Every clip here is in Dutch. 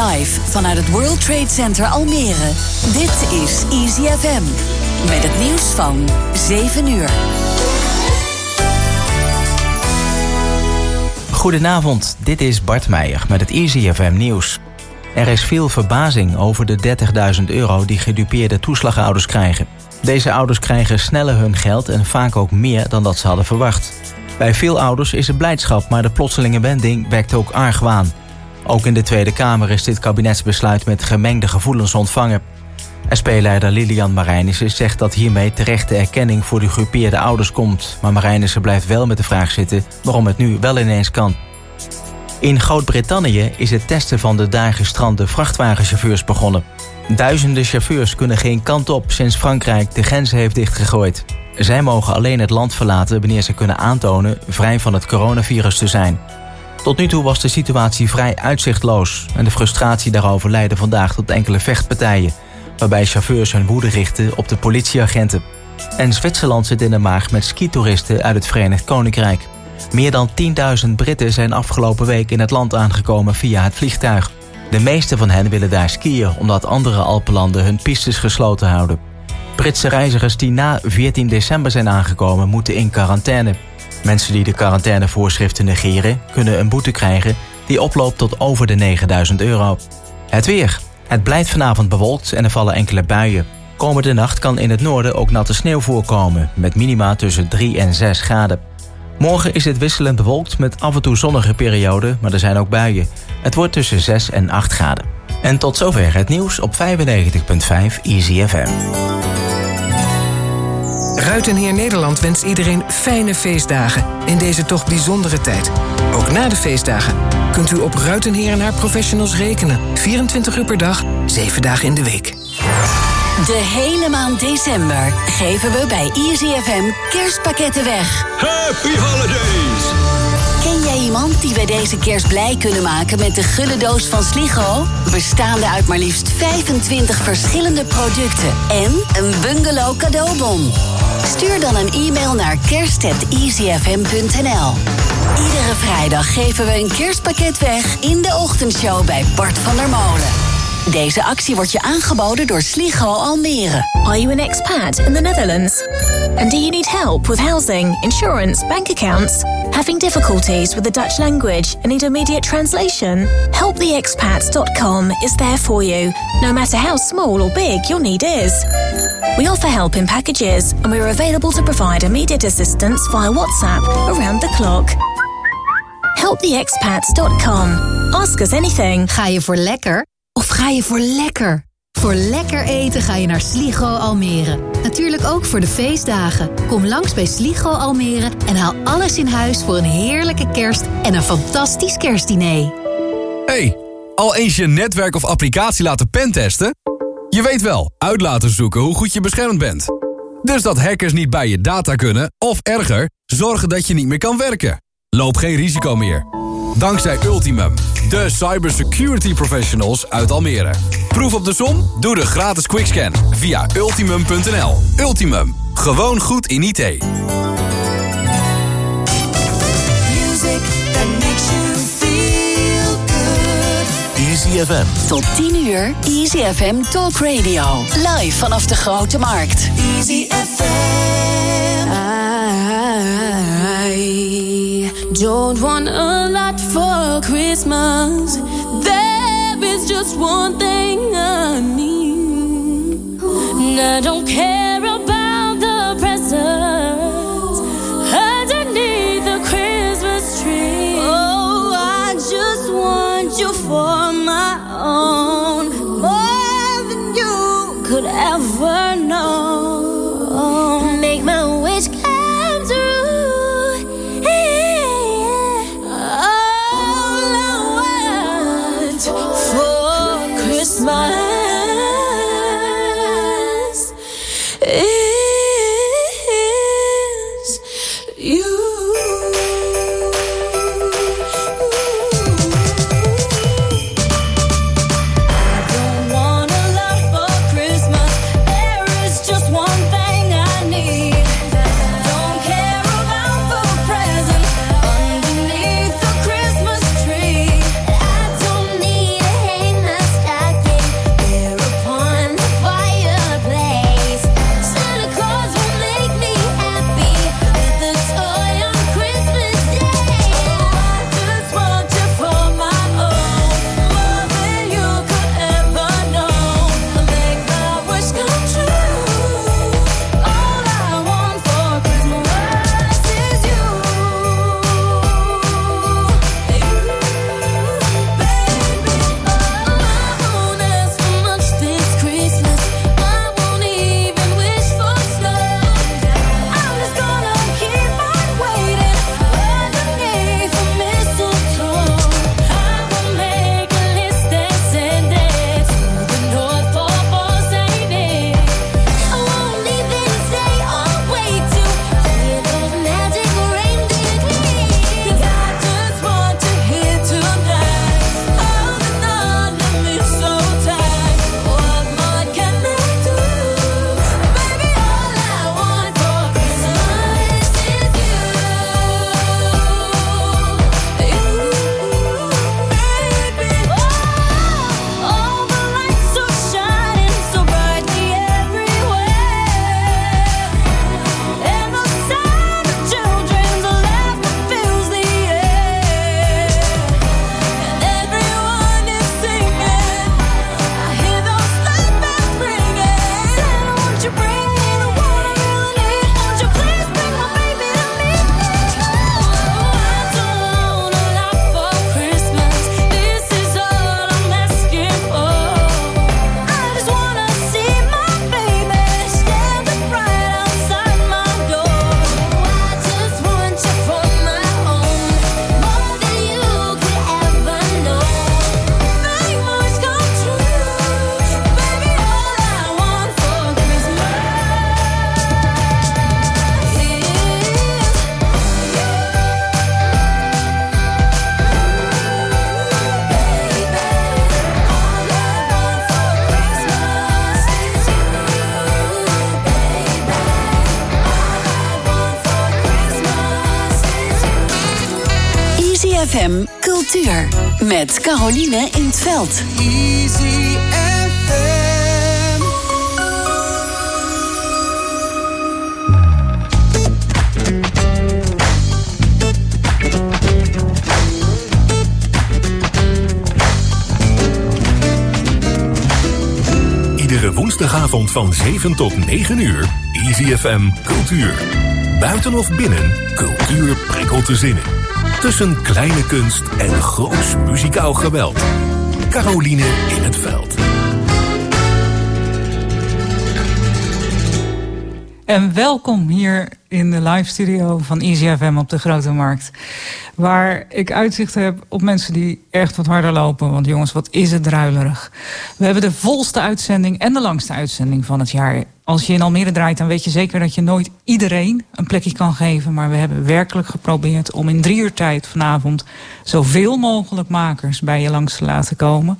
Live vanuit het World Trade Center Almere. Dit is Easy FM. Met het nieuws van 7 uur. Goedenavond, dit is Bart Meijer met het Easy FM nieuws. Er is veel verbazing over de 30.000 euro die gedupeerde toeslagouders krijgen. Deze ouders krijgen sneller hun geld en vaak ook meer dan dat ze hadden verwacht. Bij veel ouders is het blijdschap, maar de plotselinge wending wekt ook argwaan. Ook in de Tweede Kamer is dit kabinetsbesluit met gemengde gevoelens ontvangen. SP-leider Lilian Marijnissen zegt dat hiermee terechte erkenning voor de gegroepeerde ouders komt. Maar Marijnissen blijft wel met de vraag zitten waarom het nu wel ineens kan. In Groot-Brittannië is het testen van de daar gestrande vrachtwagenchauffeurs begonnen. Duizenden chauffeurs kunnen geen kant op sinds Frankrijk de grenzen heeft dichtgegooid. Zij mogen alleen het land verlaten wanneer ze kunnen aantonen vrij van het coronavirus te zijn. Tot nu toe was de situatie vrij uitzichtloos en de frustratie daarover leidde vandaag tot enkele vechtpartijen, waarbij chauffeurs hun woede richten op de politieagenten. En Zwitserland zit in de maag met skitoeristen uit het Verenigd Koninkrijk. Meer dan 10.000 Britten zijn afgelopen week in het land aangekomen via het vliegtuig. De meeste van hen willen daar skiën omdat andere Alpenlanden hun pistes gesloten houden. Britse reizigers die na 14 december zijn aangekomen moeten in quarantaine. Mensen die de quarantainevoorschriften negeren kunnen een boete krijgen die oploopt tot over de 9000 euro. Het weer. Het blijft vanavond bewolkt en er vallen enkele buien. Komende nacht kan in het noorden ook natte sneeuw voorkomen, met minima tussen 3 en 6 graden. Morgen is het wisselend bewolkt met af en toe zonnige perioden, maar er zijn ook buien. Het wordt tussen 6 en 8 graden. En tot zover het nieuws op 95.5 Easy FM. Ruitenheer Nederland wenst iedereen fijne feestdagen in deze toch bijzondere tijd. Ook na de feestdagen kunt u op Ruitenheer en haar professionals rekenen. 24 uur per dag, 7 dagen in de week. De hele maand december geven we bij Easy FM kerstpakketten weg. Happy Holidays! Ken jij iemand die wij deze kerst blij kunnen maken met de gulle doos van Sligo? Bestaande uit maar liefst 25 verschillende producten en een bungalow cadeaubon. Stuur dan een e-mail naar kerst.easyfm.nl. Iedere vrijdag geven we een kerstpakket weg in de ochtendshow bij Bart van der Molen. Deze actie wordt je aangeboden door Sligo Almere. Are you an expat in the Netherlands? And do you need help with housing, insurance, bank accounts? Having difficulties with the Dutch language and need immediate translation? HelpTheExpats.com is there for you, no matter how small or big your need is. We offer help in packages and we're available to provide immediate assistance via WhatsApp around the clock. HelpTheExpats.com. Ask us anything. Ga je voor lekker? Of ga je voor lekker? Voor lekker eten ga je naar Sligo Almere. Natuurlijk ook voor de feestdagen. Kom langs bij Sligo Almere en haal alles in huis voor een heerlijke kerst en een fantastisch kerstdiner. Hey, al eens je netwerk of applicatie laten pentesten? Je weet wel, uit laten zoeken hoe goed je beschermd bent. Dus dat hackers niet bij je data kunnen, of erger, zorgen dat je niet meer kan werken. Loop geen risico meer. Dankzij Ultimum, de cybersecurity professionals uit Almere. Proef op de som? Doe de gratis quickscan via ultimum.nl. Ultimum, gewoon goed in IT. Music that makes you feel good. Easy FM. Tot 10 uur, Easy FM Talk Radio. Live vanaf de Grote Markt. Easy FM. I don't want a lot for Christmas. There is just one thing I need. And I don't care about the presents underneath the Christmas tree. Oh, I just want you for my Met Caroline in het veld. Easy FM. Iedere woensdagavond van 7 tot 9 uur. Easy FM Cultuur. Buiten of binnen, cultuur prikkelt de zinnen. Tussen kleine kunst en groots muzikaal geweld. Caroline in het veld. En welkom hier in de live studio van Easy FM op de Grote Markt. Waar ik uitzicht heb op mensen die echt wat harder lopen. Want jongens, wat is het druilerig. We hebben de volste uitzending en de langste uitzending van het jaar. Als je in Almere draait, dan weet je zeker dat je nooit iedereen een plekje kan geven. Maar we hebben werkelijk geprobeerd om in drie uur tijd vanavond... zoveel mogelijk makers bij je langs te laten komen.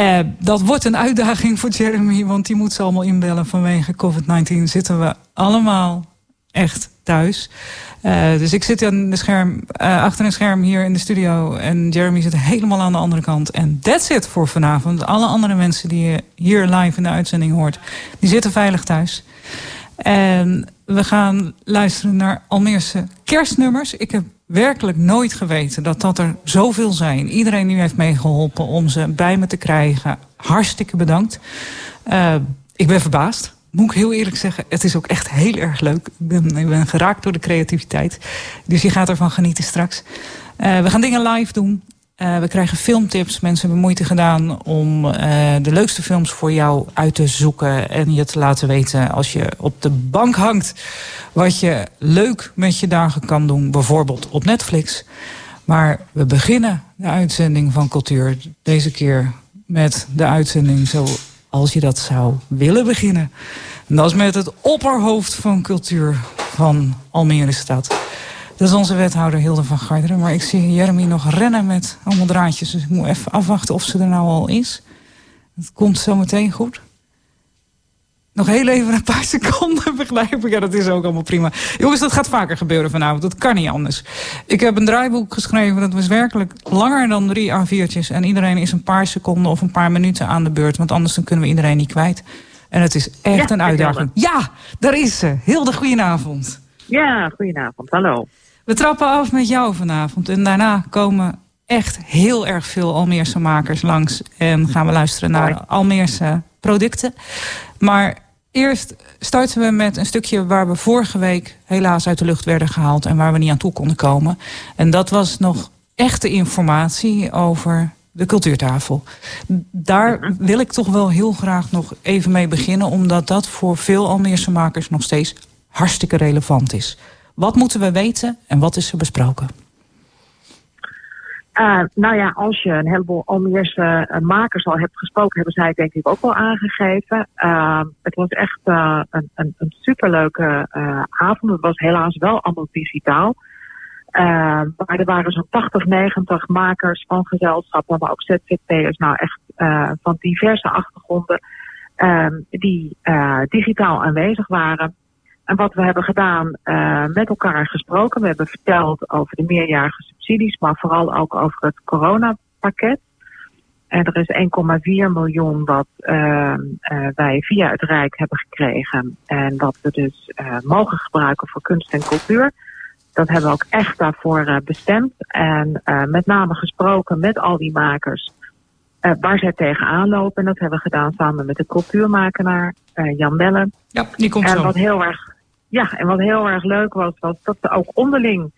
Uh, dat wordt een uitdaging voor Jeremy, want die moet ze allemaal inbellen vanwege COVID-19. Zitten we allemaal echt thuis. Uh, dus ik zit aan de scherm, uh, achter een scherm hier in de studio en Jeremy zit helemaal aan de andere kant. En that's it voor vanavond. Alle andere mensen die je hier live in de uitzending hoort, die zitten veilig thuis. En we gaan luisteren naar Almeerse kerstnummers. Ik heb werkelijk nooit geweten dat dat er zoveel zijn. Iedereen die heeft meegeholpen om ze bij me te krijgen. Hartstikke bedankt. Uh, ik ben verbaasd. Moet ik heel eerlijk zeggen, het is ook echt heel erg leuk. Ik ben, geraakt door de creativiteit. Dus je gaat ervan genieten straks. Uh, we gaan dingen live doen. Uh, we krijgen filmtips. Mensen hebben moeite gedaan om uh, de leukste films voor jou uit te zoeken. En je te laten weten als je op de bank hangt. Wat je leuk met je dagen kan doen. Bijvoorbeeld op Netflix. Maar we beginnen de uitzending van Cultuur. Deze keer met de uitzending zoals je dat zou willen beginnen. En dat is met het opperhoofd van cultuur van Almere Stad. Dat is onze wethouder Hilde van Garderen. Maar ik zie Jeremy nog rennen met allemaal draadjes. Dus ik moet even afwachten of ze er nou al is. Het komt zo meteen goed. Nog heel even een paar seconden begrijp ik. Ja, dat is ook allemaal prima. Jongens, dat gaat vaker gebeuren vanavond. Dat kan niet anders. Ik heb een draaiboek geschreven. Dat was werkelijk langer dan drie A4'tjes. En iedereen is een paar seconden of een paar minuten aan de beurt. Want anders dan kunnen we iedereen niet kwijt. En het is echt Ja, een uitdaging. Ja, daar is ze. Hilde, goedenavond. Ja, goedenavond. Hallo. We trappen af met jou vanavond. En daarna komen echt heel erg veel Almeerse makers langs. En gaan we luisteren naar Almeerse producten. Maar eerst starten we met een stukje waar we vorige week helaas uit de lucht werden gehaald. En waar we niet aan toe konden komen. En dat was nog echte informatie over de cultuurtafel. Daar wil ik toch wel heel graag nog even mee beginnen. Omdat dat voor veel Almeerse makers nog steeds hartstikke relevant is. Wat moeten we weten en wat is er besproken? Uh, nou ja, als je een heleboel Almeerse uh, makers al hebt gesproken, hebben zij het denk ik ook wel aangegeven. Uh, het was echt een, een, een superleuke avond. Het was helaas wel allemaal digitaal. Maar er waren zo'n 80, 90 makers van gezelschappen, maar ook ZZP'ers, nou echt van diverse achtergronden, die digitaal aanwezig waren. En wat we hebben gedaan, uh, met elkaar gesproken. We hebben verteld over de meerjarige subsidies, maar vooral ook over het coronapakket. En er is 1,4 miljoen wat uh, uh, wij via het Rijk hebben gekregen. En wat we dus uh, mogen gebruiken voor kunst en cultuur. Dat hebben we ook echt daarvoor bestemd. En met name gesproken met al die makers uh, waar zij tegenaan lopen. En dat hebben we gedaan samen met de cultuurmakenaar uh, Jan Mellen. Ja, die komt en zo. wat heel erg, ja, en wat heel erg leuk was, was dat ze ook onderling.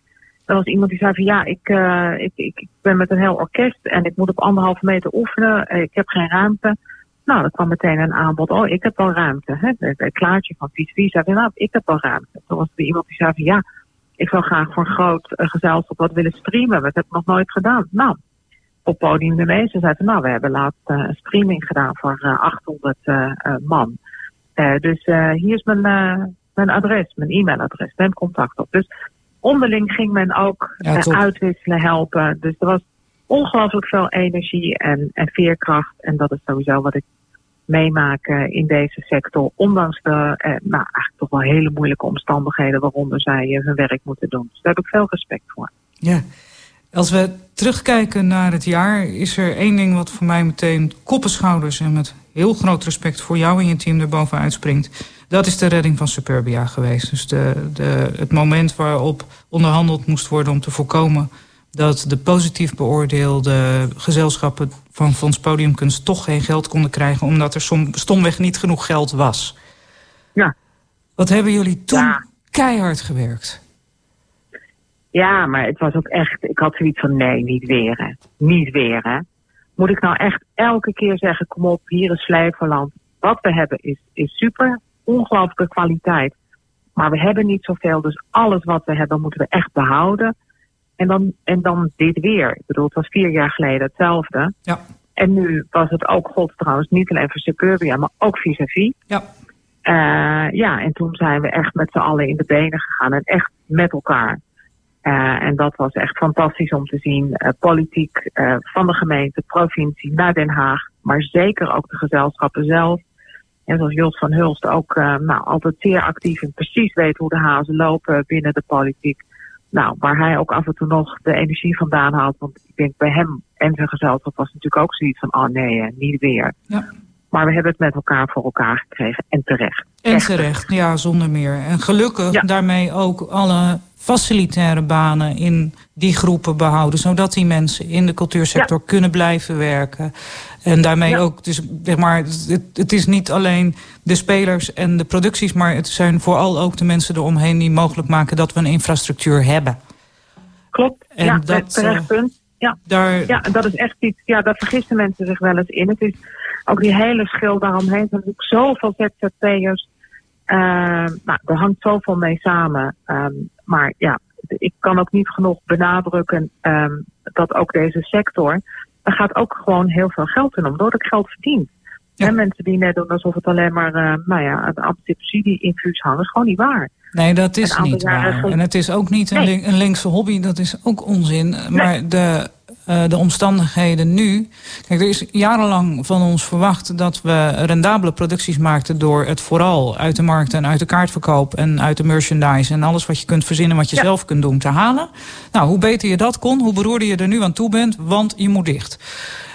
Er was iemand die zei van ja, ik, uh, ik, ik, ben met een heel orkest en ik moet op anderhalve meter oefenen. Ik heb geen ruimte. Nou, er kwam meteen een aanbod. Oh, ik heb wel ruimte. Hè? Het klaartje van Vies Vies zei nou, ik heb wel ruimte. Toen was er iemand die zei van ja, ik zou graag voor een groot uh, gezelschap wat willen streamen. Maar dat heb ik nog nooit gedaan. Nou, op podium de meeste zeiden, nou, we hebben laatst een streaming gedaan voor uh, 800 uh, man. Dus hier is mijn, mijn adres, mijn e-mailadres, neem contact op. Dus onderling ging men ook Ja, top. uitwisselen, helpen. Dus er was ongelooflijk veel energie en, en veerkracht. En dat is sowieso wat ik meemaak uh, in deze sector. Ondanks de, uh, nou, eigenlijk toch wel hele moeilijke omstandigheden waaronder zij uh, hun werk moeten doen. Dus daar heb ik veel respect voor. Ja. Als we terugkijken naar het jaar, is er één ding wat voor mij meteen koppenschouders en met heel groot respect voor jou en je team erboven uitspringt. Dat is de redding van Superbia geweest. Dus de, de, het moment waarop onderhandeld moest worden om te voorkomen dat de positief beoordeelde gezelschappen van Fonds Podiumkunst toch geen geld konden krijgen, omdat er som, stomweg niet genoeg geld was. Ja. Wat hebben jullie toen keihard gewerkt? Ja, maar het was ook echt, ik had zoiets van nee, niet weer hè. Niet weer hè. Moet ik nou echt elke keer zeggen, kom op, hier is Flevoland. Wat we hebben is, is super, ongelooflijke kwaliteit. Maar we hebben niet zoveel, dus alles wat we hebben moeten we echt behouden. En dan, en dan dit weer. Ik bedoel, het was vier jaar geleden hetzelfde. Ja. En nu was het ook, god trouwens, niet alleen voor Suburbia, maar ook vis-à-vis. Ja. Uh, ja, en toen zijn we echt met z'n allen in de benen gegaan en echt met elkaar. Uh, en dat was echt fantastisch om te zien. Uh, politiek van de gemeente, provincie naar Den Haag, maar zeker ook de gezelschappen zelf. En zoals Jos van Hulst ook nou, altijd zeer actief en precies weet hoe de hazen lopen binnen de politiek. Nou, waar hij ook af en toe nog de energie vandaan haalt. Want ik denk bij hem en zijn gezelschap was natuurlijk ook zoiets van, oh nee, niet weer. Ja. Maar we hebben het met elkaar voor elkaar gekregen en terecht. En terecht, ja, zonder meer. En gelukkig ja. daarmee ook alle facilitaire banen in die groepen behouden. Zodat die mensen in de cultuursector ja. kunnen blijven werken. En daarmee ja. ook, dus, zeg maar, het, het, is niet alleen de spelers en de producties... maar het zijn vooral ook de mensen eromheen die mogelijk maken... dat we een infrastructuur hebben. Klopt, en ja, dat, terecht punt. Ja. Daar... ja, dat is echt iets, ja, daar vergissen mensen zich wel eens in. Het is ook die hele schil daaromheen. Er zijn natuurlijk zoveel ZZP'ers. Uh, nou, er hangt zoveel mee samen. Um, maar ja, ik kan ook niet genoeg benadrukken um, dat ook deze sector, er gaat ook gewoon heel veel geld in om. Door ook geld verdient. Ja. En mensen die net doen alsof het alleen maar, uh, nou ja, een subsidie-infuus hangen, is gewoon niet waar. Nee, dat is niet waar. En het is ook niet een, nee. een linkse hobby, dat is ook onzin. Nee. Maar de de omstandigheden nu. Kijk, er is jarenlang van ons verwacht dat we rendabele producties maakten door het vooral uit de markt en uit de kaartverkoop en uit de merchandise en alles wat je kunt verzinnen, wat je ja. zelf kunt doen, te halen. Nou, hoe beter je dat kon, hoe beroerder je er nu aan toe bent, want je moet dicht.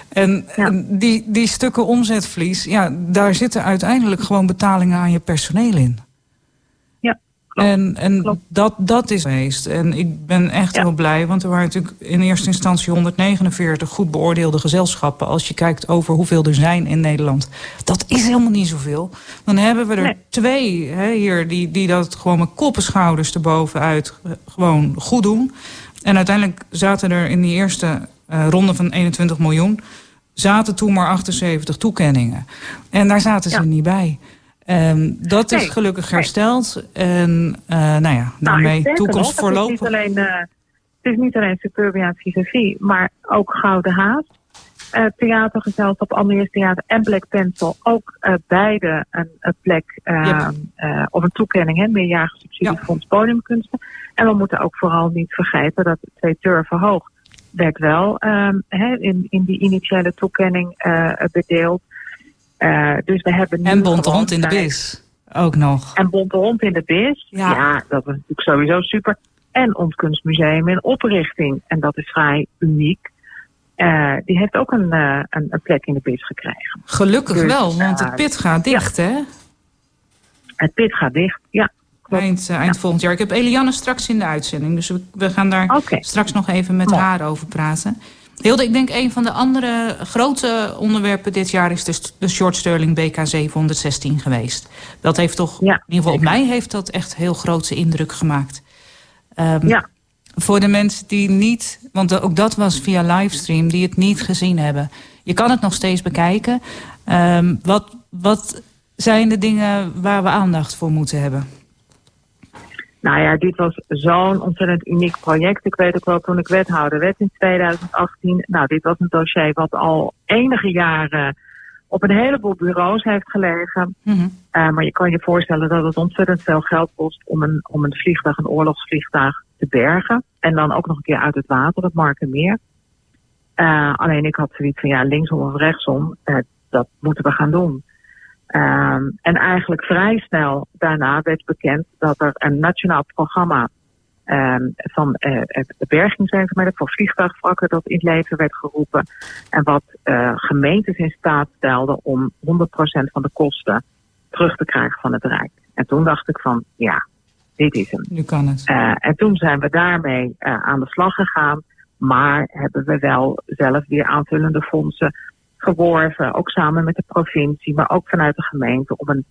En ja. die, die stukken omzetverlies, ja, daar zitten uiteindelijk gewoon betalingen aan je personeel in. En, en dat, dat is geweest. En ik ben echt ja. heel blij, want er waren natuurlijk in eerste instantie 149 goed beoordeelde gezelschappen. Als je kijkt over hoeveel er zijn in Nederland. Dat is helemaal niet zoveel. Dan hebben we er nee. twee hè, hier die, die dat gewoon met koppenschouders erbovenuit gewoon goed doen. En uiteindelijk zaten er in die eerste uh, ronde van 21 miljoen... zaten toen maar 78 toekenningen. En daar zaten ze ja. niet bij. Um, dat nee, is gelukkig hersteld. Nee. En uh, nou ja, daarmee nou, toekomst voorlopig. Het is niet alleen, uh, het is niet alleen Superbia vis maar ook Gouden Haas. Uh, theatergezelschap, Almeers Theater en Black Pencil. Ook beide een, een plek yep. of een toekenning, hè, meerjarige subsidiefonds ja. podiumkunsten. En we moeten ook vooral niet vergeten dat de twee turven hoog werd wel um, hè, in, in die initiële toekenning bedeeld. Uh, dus we hebben en Bonte Hond in de Bis ook nog. En Bonte Hond in de Bis. Ja. ja, dat was natuurlijk sowieso super. En ons kunstmuseum in oprichting. En dat is vrij uniek. Uh, die heeft ook een, uh, een, een, plek in de pit gekregen. Gelukkig dus, wel, want het pit gaat dicht, ja. hè? Het pit gaat dicht, ja. Eind, eind ja. volgend jaar. Ik heb Eliane straks in de uitzending. Dus we, we gaan daar okay. straks nog even met Mooi. haar over praten. Hilde, ik denk een van de andere grote onderwerpen dit jaar... is dus de Short Sterling BK 716 geweest. Dat heeft toch, ja, in ieder geval op mij... heeft dat echt heel grote indruk gemaakt. Um, ja. Voor de mensen die niet... want ook dat was via livestream... die het niet gezien hebben. Je kan het nog steeds bekijken. Um, wat, wat zijn de dingen waar we aandacht voor moeten hebben? Nou ja, dit was zo'n ontzettend uniek project. Ik weet ook wel toen ik wethouder werd in 2018. Nou, dit was een dossier wat al enige jaren op een heleboel bureaus heeft gelegen. Mm -hmm. uh, maar je kan je voorstellen dat het ontzettend veel geld kost om een, om een vliegtuig, een oorlogsvliegtuig te bergen. En dan ook nog een keer uit het water, het Markenmeer. Uh, alleen ik had zoiets van ja, linksom of rechtsom, uh, dat moeten we gaan doen. Um, en eigenlijk vrij snel daarna werd bekend dat er een nationaal programma ehm, van uh, bergingswerkzaamheden voor vliegtuigvrakken dat in het leven werd geroepen. En wat uh, gemeentes in staat stelden om 100% van de kosten terug te krijgen van het Rijk. En toen dacht ik van, ja, dit is hem. Nu kan het. Uh, en toen zijn we daarmee aan de slag gegaan. Maar hebben we wel zelf weer aanvullende fondsen geworven. Ook samen met de provincie, maar ook vanuit de gemeente. Om een,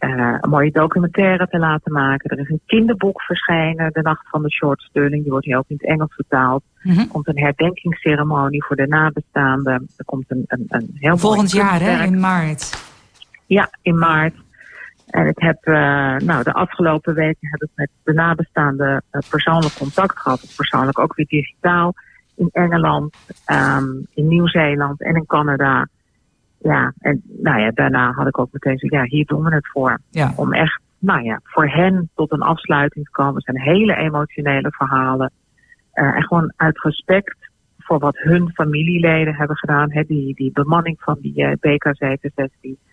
uh, een mooie documentaire te laten maken. Er is een kinderboek verschenen, De Nacht van de Short. Die wordt hier ook in het Engels vertaald. Mhm. Er komt een herdenkingsceremonie voor de nabestaanden. Er komt een, een, een heel Volgend mooi jaar, hè, in maart. Ja, in maart. En ik heb, uh, nou, de afgelopen weken heb ik met de nabestaanden uh, persoonlijk contact gehad. Persoonlijk ook weer digitaal. In Engeland, um, in Nieuw-Zeeland en in Canada. Ja, en nou ja, daarna had ik ook meteen zo, ja, hier doen we het voor. Ja. Om echt, nou ja, voor hen tot een afsluiting te komen. Het zijn hele emotionele verhalen. Uh, en gewoon uit respect voor wat hun familieleden hebben gedaan. Hè, die, die bemanning van die uh, BK-716.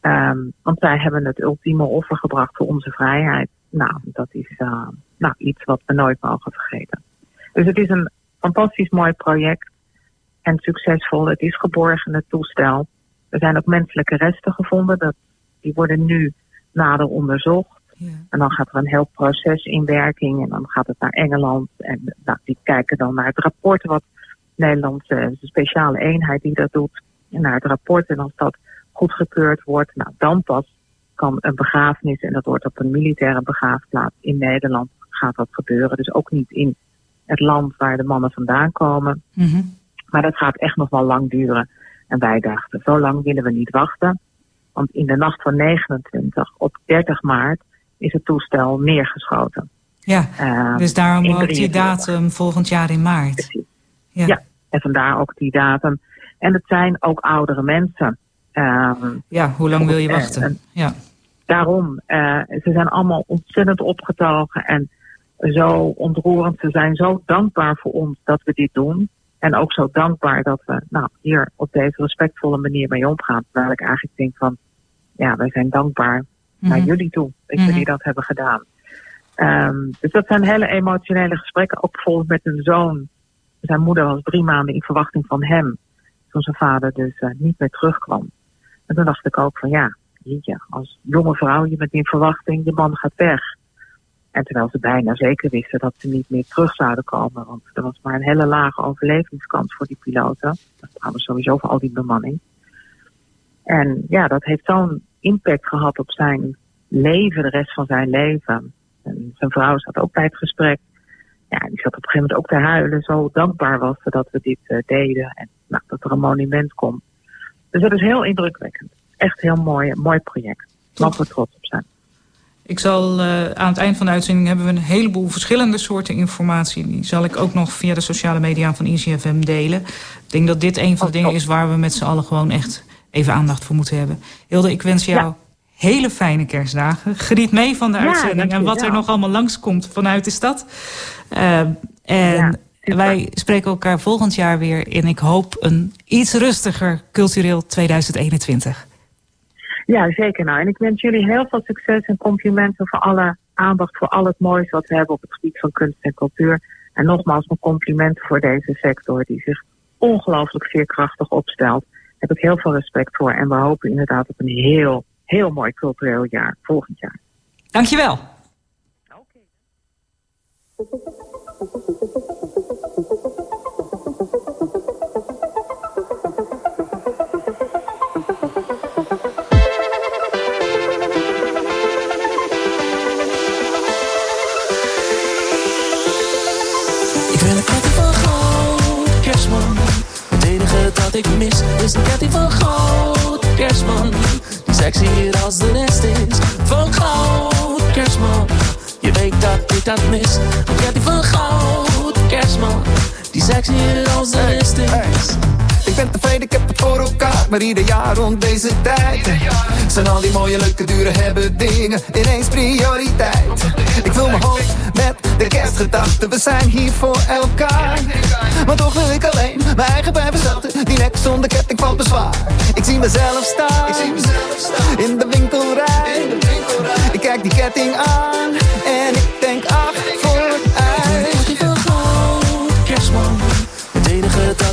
Um, want zij hebben het ultieme offer gebracht voor onze vrijheid. Nou, dat is uh, nou, iets wat we nooit mogen vergeten. Dus het is een fantastisch mooi project en succesvol. Het is geborgen, het toestel. Er zijn ook menselijke resten gevonden. Dat, die worden nu nader onderzocht. Ja. En dan gaat er een heel proces in werking. En dan gaat het naar Engeland. En nou, die kijken dan naar het rapport wat Nederlandse de speciale eenheid die dat doet. Naar het rapport. En als dat goedgekeurd wordt, nou, dan pas kan een begrafenis, en dat wordt op een militaire begraafplaats in Nederland, gaat dat gebeuren. Dus ook niet in het land waar de mannen vandaan komen. Mm -hmm. Maar dat gaat echt nog wel lang duren. En wij dachten, zo lang willen we niet wachten. Want in de nacht van 29 op 30 maart is het toestel neergeschoten. Ja, uh, dus daarom ook die datum volgend jaar in maart. Precies. Ja. ja, en vandaar ook die datum. En het zijn ook oudere mensen. Um, ja, hoe lang wil je wachten? Ja. Daarom, uh, ze zijn allemaal ontzettend opgetogen en zo ontroerend. Ze zijn zo dankbaar voor ons dat we dit doen. En ook zo dankbaar dat we nou, hier op deze respectvolle manier mee omgaan. Terwijl ik eigenlijk denk van, ja, wij zijn dankbaar mm -hmm. naar jullie toe dat mm -hmm. jullie dat hebben gedaan. Um, dus dat zijn hele emotionele gesprekken. Ook bijvoorbeeld met een zoon. Zijn moeder was drie maanden in verwachting van hem. Toen zijn vader dus uh, niet meer terugkwam. En toen dacht ik ook van ja, jeetje, als jonge vrouw, je bent in verwachting, je man gaat weg. En terwijl ze bijna zeker wisten dat ze niet meer terug zouden komen. Want er was maar een hele lage overlevingskans voor die piloten. Dat trouwens sowieso voor al die bemanning. En ja, dat heeft zo'n impact gehad op zijn leven, de rest van zijn leven. En zijn vrouw zat ook bij het gesprek. Ja, die zat op een gegeven moment ook te huilen. Zo dankbaar was ze dat we dit uh, deden. En nou, dat er een monument komt. Dus dat is heel indrukwekkend. Echt heel mooi, mooi project. Mogen we trots op zijn. Ik zal uh, aan het eind van de uitzending hebben we een heleboel verschillende soorten informatie. Die zal ik ook nog via de sociale media van ICFM delen. Ik denk dat dit een van de dingen is waar we met z'n allen gewoon echt even aandacht voor moeten hebben. Hilde, ik wens jou ja. hele fijne kerstdagen. Geniet mee van de ja, uitzending en wat er nog allemaal langskomt vanuit de stad. Uh, en ja. wij spreken elkaar volgend jaar weer in, ik hoop, een iets rustiger cultureel 2021. Ja, zeker nou. En ik wens jullie heel veel succes en complimenten voor alle aandacht voor al het moois wat we hebben op het gebied van kunst en cultuur. En nogmaals mijn complimenten voor deze sector die zich ongelooflijk veerkrachtig opstelt. Daar heb ik heel veel respect voor. En we hopen inderdaad op een heel, heel mooi cultureel jaar volgend jaar. Dankjewel. Oké. Wat ik mis is een ketting van goud. Kerstman, die sexy hier als de rest is. Van goud, kerstman, je weet dat ik dat mis. Een ketting van goud, kerstman, die sexy hier als de rest is. Hey. Ben tevreden, ik heb het voor elkaar, maar ieder jaar rond deze tijd zijn al die mooie, leuke, dure hebben dingen ineens prioriteit. Ik vul mijn hoofd met de kerstgedachten, we zijn hier voor elkaar. Maar toch wil ik alleen mijn eigen blijven zachten, die nek zonder ketting valt bezwaar. Ik zie mezelf staan, in de winkelrij. Ik kijk die ketting aan en ik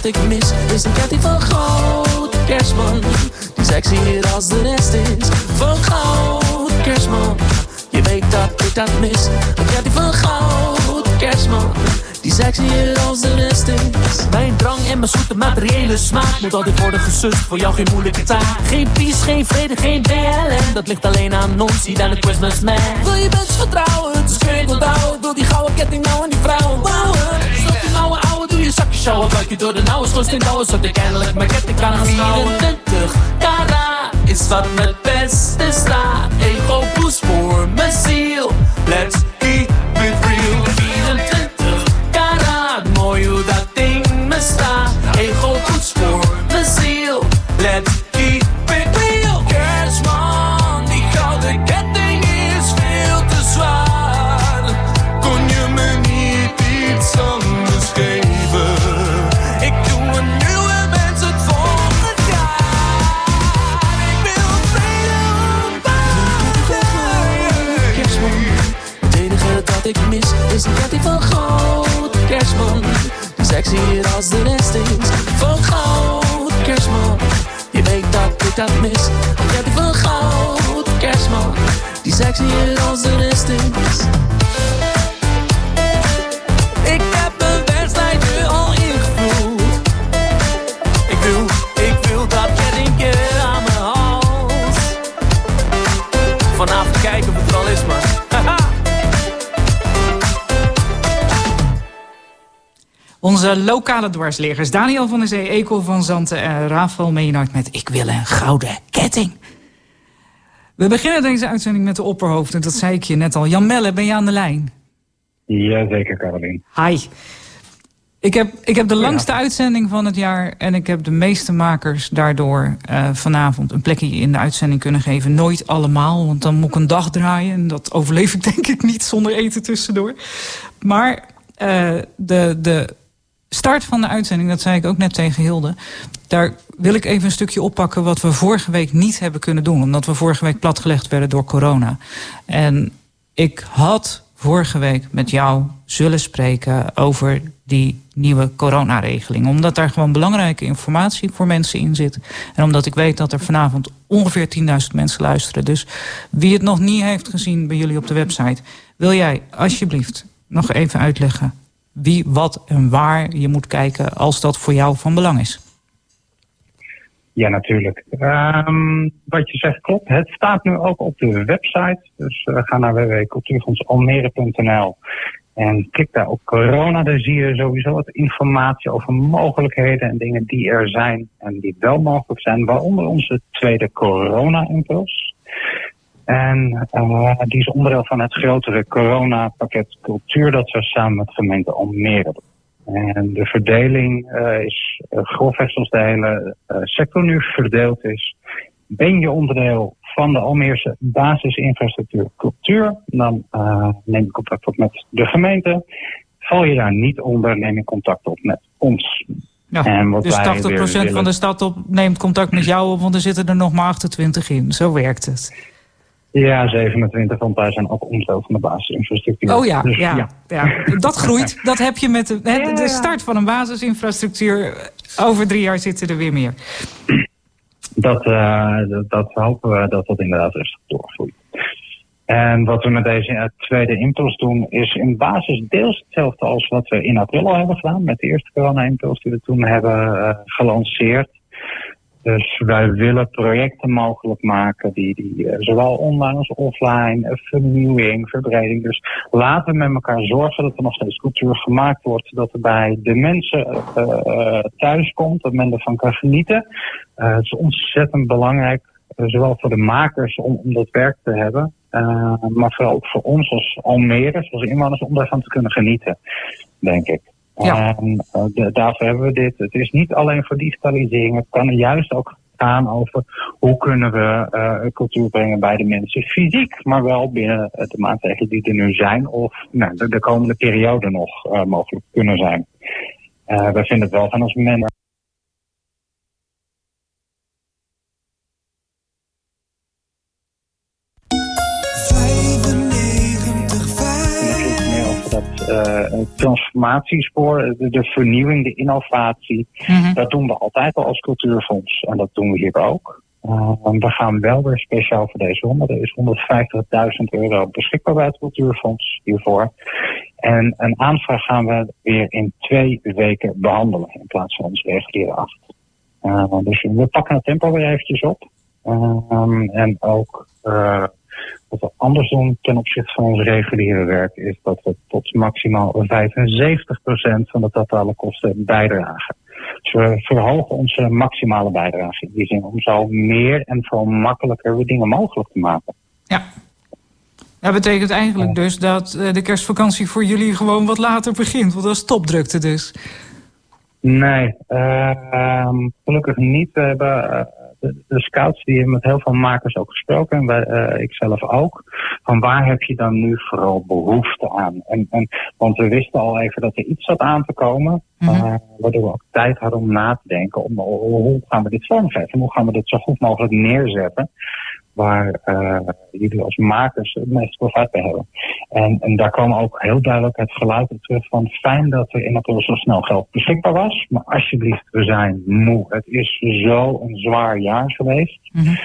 dat ik mis is een ketting van goud. Kerstman, die sexier als de rest is. Van goud, kerstman. Je weet dat ik dat mis. Een ketting van goud, kerstman. Die sexier als de rest is. Mijn drang en mijn zoete materiële smaak moet altijd worden gesust. Voor jou geen moeilijke taak. Geen peace, geen vrede, geen BLM. Dat ligt alleen aan ons, hier aan de Christmas man. Wil je mensen vertrouwen, dus kun je het onthouden. Wil die gouden ketting nou en die vrouwen bouwen. Zakje sjouwen. Buik je door de nauwe schoos in douwen. Zodat ik eindelijk mijn ketting kan aanschouwen. 24 kara is wat het beste staat. Ego boost voor mijn ziel. Let's keep sexier als de rest is. Van goud, kerstman. Je weet dat ik dat mis. Een ketting van goud, kerstman. Die sexier als de rest is. Onze lokale dwarsleggers Daniel van der Zee, Ekel van Zanten en Rafael Meenhard met Ik wil een gouden ketting. We beginnen deze uitzending met de opperhoofden, dat zei ik je net al. Jan Melle, ben je aan de lijn? Jazeker, Carolien. Hi. Ik heb, ik heb de langste uitzending van het jaar en ik heb de meeste makers daardoor eh, vanavond een plekje in de uitzending kunnen geven. Nooit allemaal, want dan moet ik een dag draaien en dat overleef ik denk ik niet zonder eten tussendoor. Maar eh, de, de start van de uitzending, dat zei ik ook net tegen Hilde. Daar wil ik even een stukje oppakken wat we vorige week niet hebben kunnen doen. Omdat we vorige week platgelegd werden door corona. En ik had vorige week met jou zullen spreken over die nieuwe coronaregeling. Omdat daar gewoon belangrijke informatie voor mensen in zit. En omdat ik weet dat er vanavond ongeveer 10.000 mensen luisteren. Dus wie het nog niet heeft gezien bij jullie op de website... wil jij alsjeblieft nog even uitleggen wie, wat en waar je moet kijken... als dat voor jou van belang is? Ja, natuurlijk. Ehm, wat je zegt klopt. Het staat nu ook op de website. Dus eh, ga naar www.cultuurfondsalmere.nl en klik daar op corona. Daar zie je sowieso wat informatie over mogelijkheden en dingen die er zijn en die wel mogelijk zijn. Waaronder onze tweede corona-impuls. En uh, die is onderdeel van het grotere corona-pakket cultuur dat we samen met gemeente Almere doen. En de verdeling uh, is uh, grofweg zoals de hele sector nu verdeeld is. Ben je onderdeel van de Almeerse basisinfrastructuur cultuur, dan neem je contact op met de gemeente. Val je daar niet onder, neem je contact op met ons. Ja, dus 80% wij weer van de stad op, neemt contact met jou op, want er zitten er nog maar 28 in. Zo werkt het. Ja, 27, want wij zijn ook onderdeel van de basisinfrastructuur. Oh ja, Dus ja, ja. dat groeit. Dat heb je met de, hè, Ja, de ja. start van een basisinfrastructuur. Over drie jaar zitten er weer meer. Dat, eh, dat, dat hopen we dat dat inderdaad rustig doorgroeit. En wat we met deze eh, tweede impuls doen, is in basis deels hetzelfde als wat we in april al hebben gedaan. Met de eerste corona-impuls die we toen hebben eh, gelanceerd. Dus wij willen projecten mogelijk maken die, die eh, zowel online als offline, eh, vernieuwing, verbreding. Dus laten we met elkaar zorgen dat er nog steeds cultuur gemaakt wordt. Dat er bij de mensen eh, thuis komt, dat men ervan kan genieten. Het is ontzettend belangrijk, zowel voor de makers om, om dat werk te hebben. maar vooral ook voor ons als Almere, als inwoners, om daarvan te kunnen genieten, denk ik. Ja. En eh, daarvoor hebben we dit. Het is niet alleen voor digitalisering. Het kan juist ook gaan over hoe kunnen we eh, cultuur brengen bij de mensen fysiek, maar wel binnen eh, de maatregelen die er nu zijn of nou, de, de komende periode nog mogelijk kunnen zijn. Wij vinden het wel van als men dat eh, transformatiespoor, de, de vernieuwing, de innovatie. Dat doen we altijd al als cultuurfonds en dat doen we hier ook. Uh, we gaan wel weer speciaal voor deze ronde. Er is 150.000 euro beschikbaar bij het cultuurfonds hiervoor. En een aanvraag gaan we weer in twee weken behandelen in plaats van ons reguliere acht. Uh, dus we pakken het tempo weer eventjes op. Um, en ook wat we anders doen ten opzichte van ons reguliere werk is dat we tot maximaal 75% van de totale kosten bijdragen. Dus we verhogen onze maximale bijdrage in die zin om zo meer en veel makkelijker dingen mogelijk te maken. Ja. Dat betekent eigenlijk dus dat uh, de kerstvakantie voor jullie gewoon wat later begint. Want dat is topdrukte dus. Nee, uh, gelukkig niet. We hebben uh, de, de, scouts die hebben met heel veel makers ook gesproken. En wij, uh, ik zelf ook. Van waar heb je dan nu vooral behoefte aan? En, en, want we wisten al even dat er iets zat aan te komen. Mm -hmm. waardoor we ook tijd hadden om na te denken. Om, hoe gaan we dit vormgeven? Hoe gaan we dit zo goed mogelijk neerzetten? Waar uh, jullie als makers het meest profijt bij hebben. En, en daar kwam ook heel duidelijk het geluid op terug van fijn dat er in april zo snel geld beschikbaar was. Maar alsjeblieft, we zijn moe. Het is zo een zwaar jaar geweest. Mm -hmm.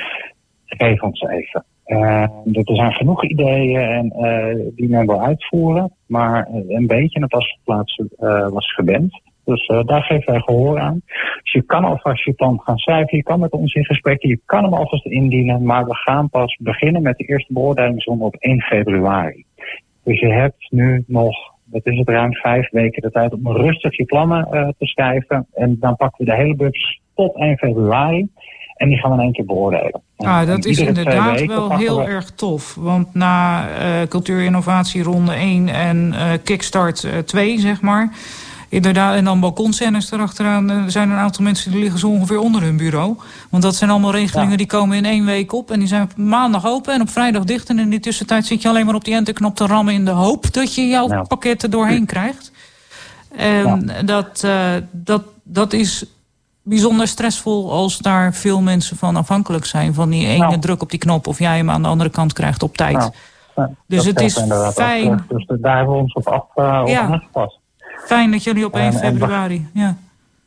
Geef ons even. Uh, er zijn genoeg ideeën en, uh, die men wil uitvoeren, maar een beetje het asplaats uh, was geband. Dus uh, daar geven wij gehoor aan. Dus je kan alvast je plan gaan schrijven. Je kan met ons in gesprek. Je kan hem alvast indienen. Maar we gaan pas beginnen met de eerste beoordelingsronde op 1 februari. Dus je hebt nu nog, wat is het, ruim vijf weken de tijd om rustig je plannen uh, te schrijven. En dan pakken we de hele bus tot 1 februari. En die gaan we in één keer beoordelen. Ah, dat is inderdaad wel heel we... erg tof. Want na uh, cultuurinnovatie ronde 1 en uh, Kickstart uh, 2, zeg maar... Inderdaad, en dan balkonscènes erachteraan. Er zijn een aantal mensen die liggen zo ongeveer onder hun bureau. Want dat zijn allemaal regelingen ja. die komen in één week op. En die zijn maandag open en op vrijdag dicht. En in die tussentijd zit je alleen maar op die enterknop te rammen... in de hoop dat je jouw ja. pakket er doorheen krijgt. En ja. dat, uh, dat, dat is bijzonder stressvol als daar veel mensen van afhankelijk zijn. Van die ene nou. druk op die knop of jij hem aan de andere kant krijgt op tijd. Nou, dus het is fijn. Ook, dus daar hebben we ons op af uh, ja. aangepast. Fijn dat jullie op 1 en, februari, en, ja.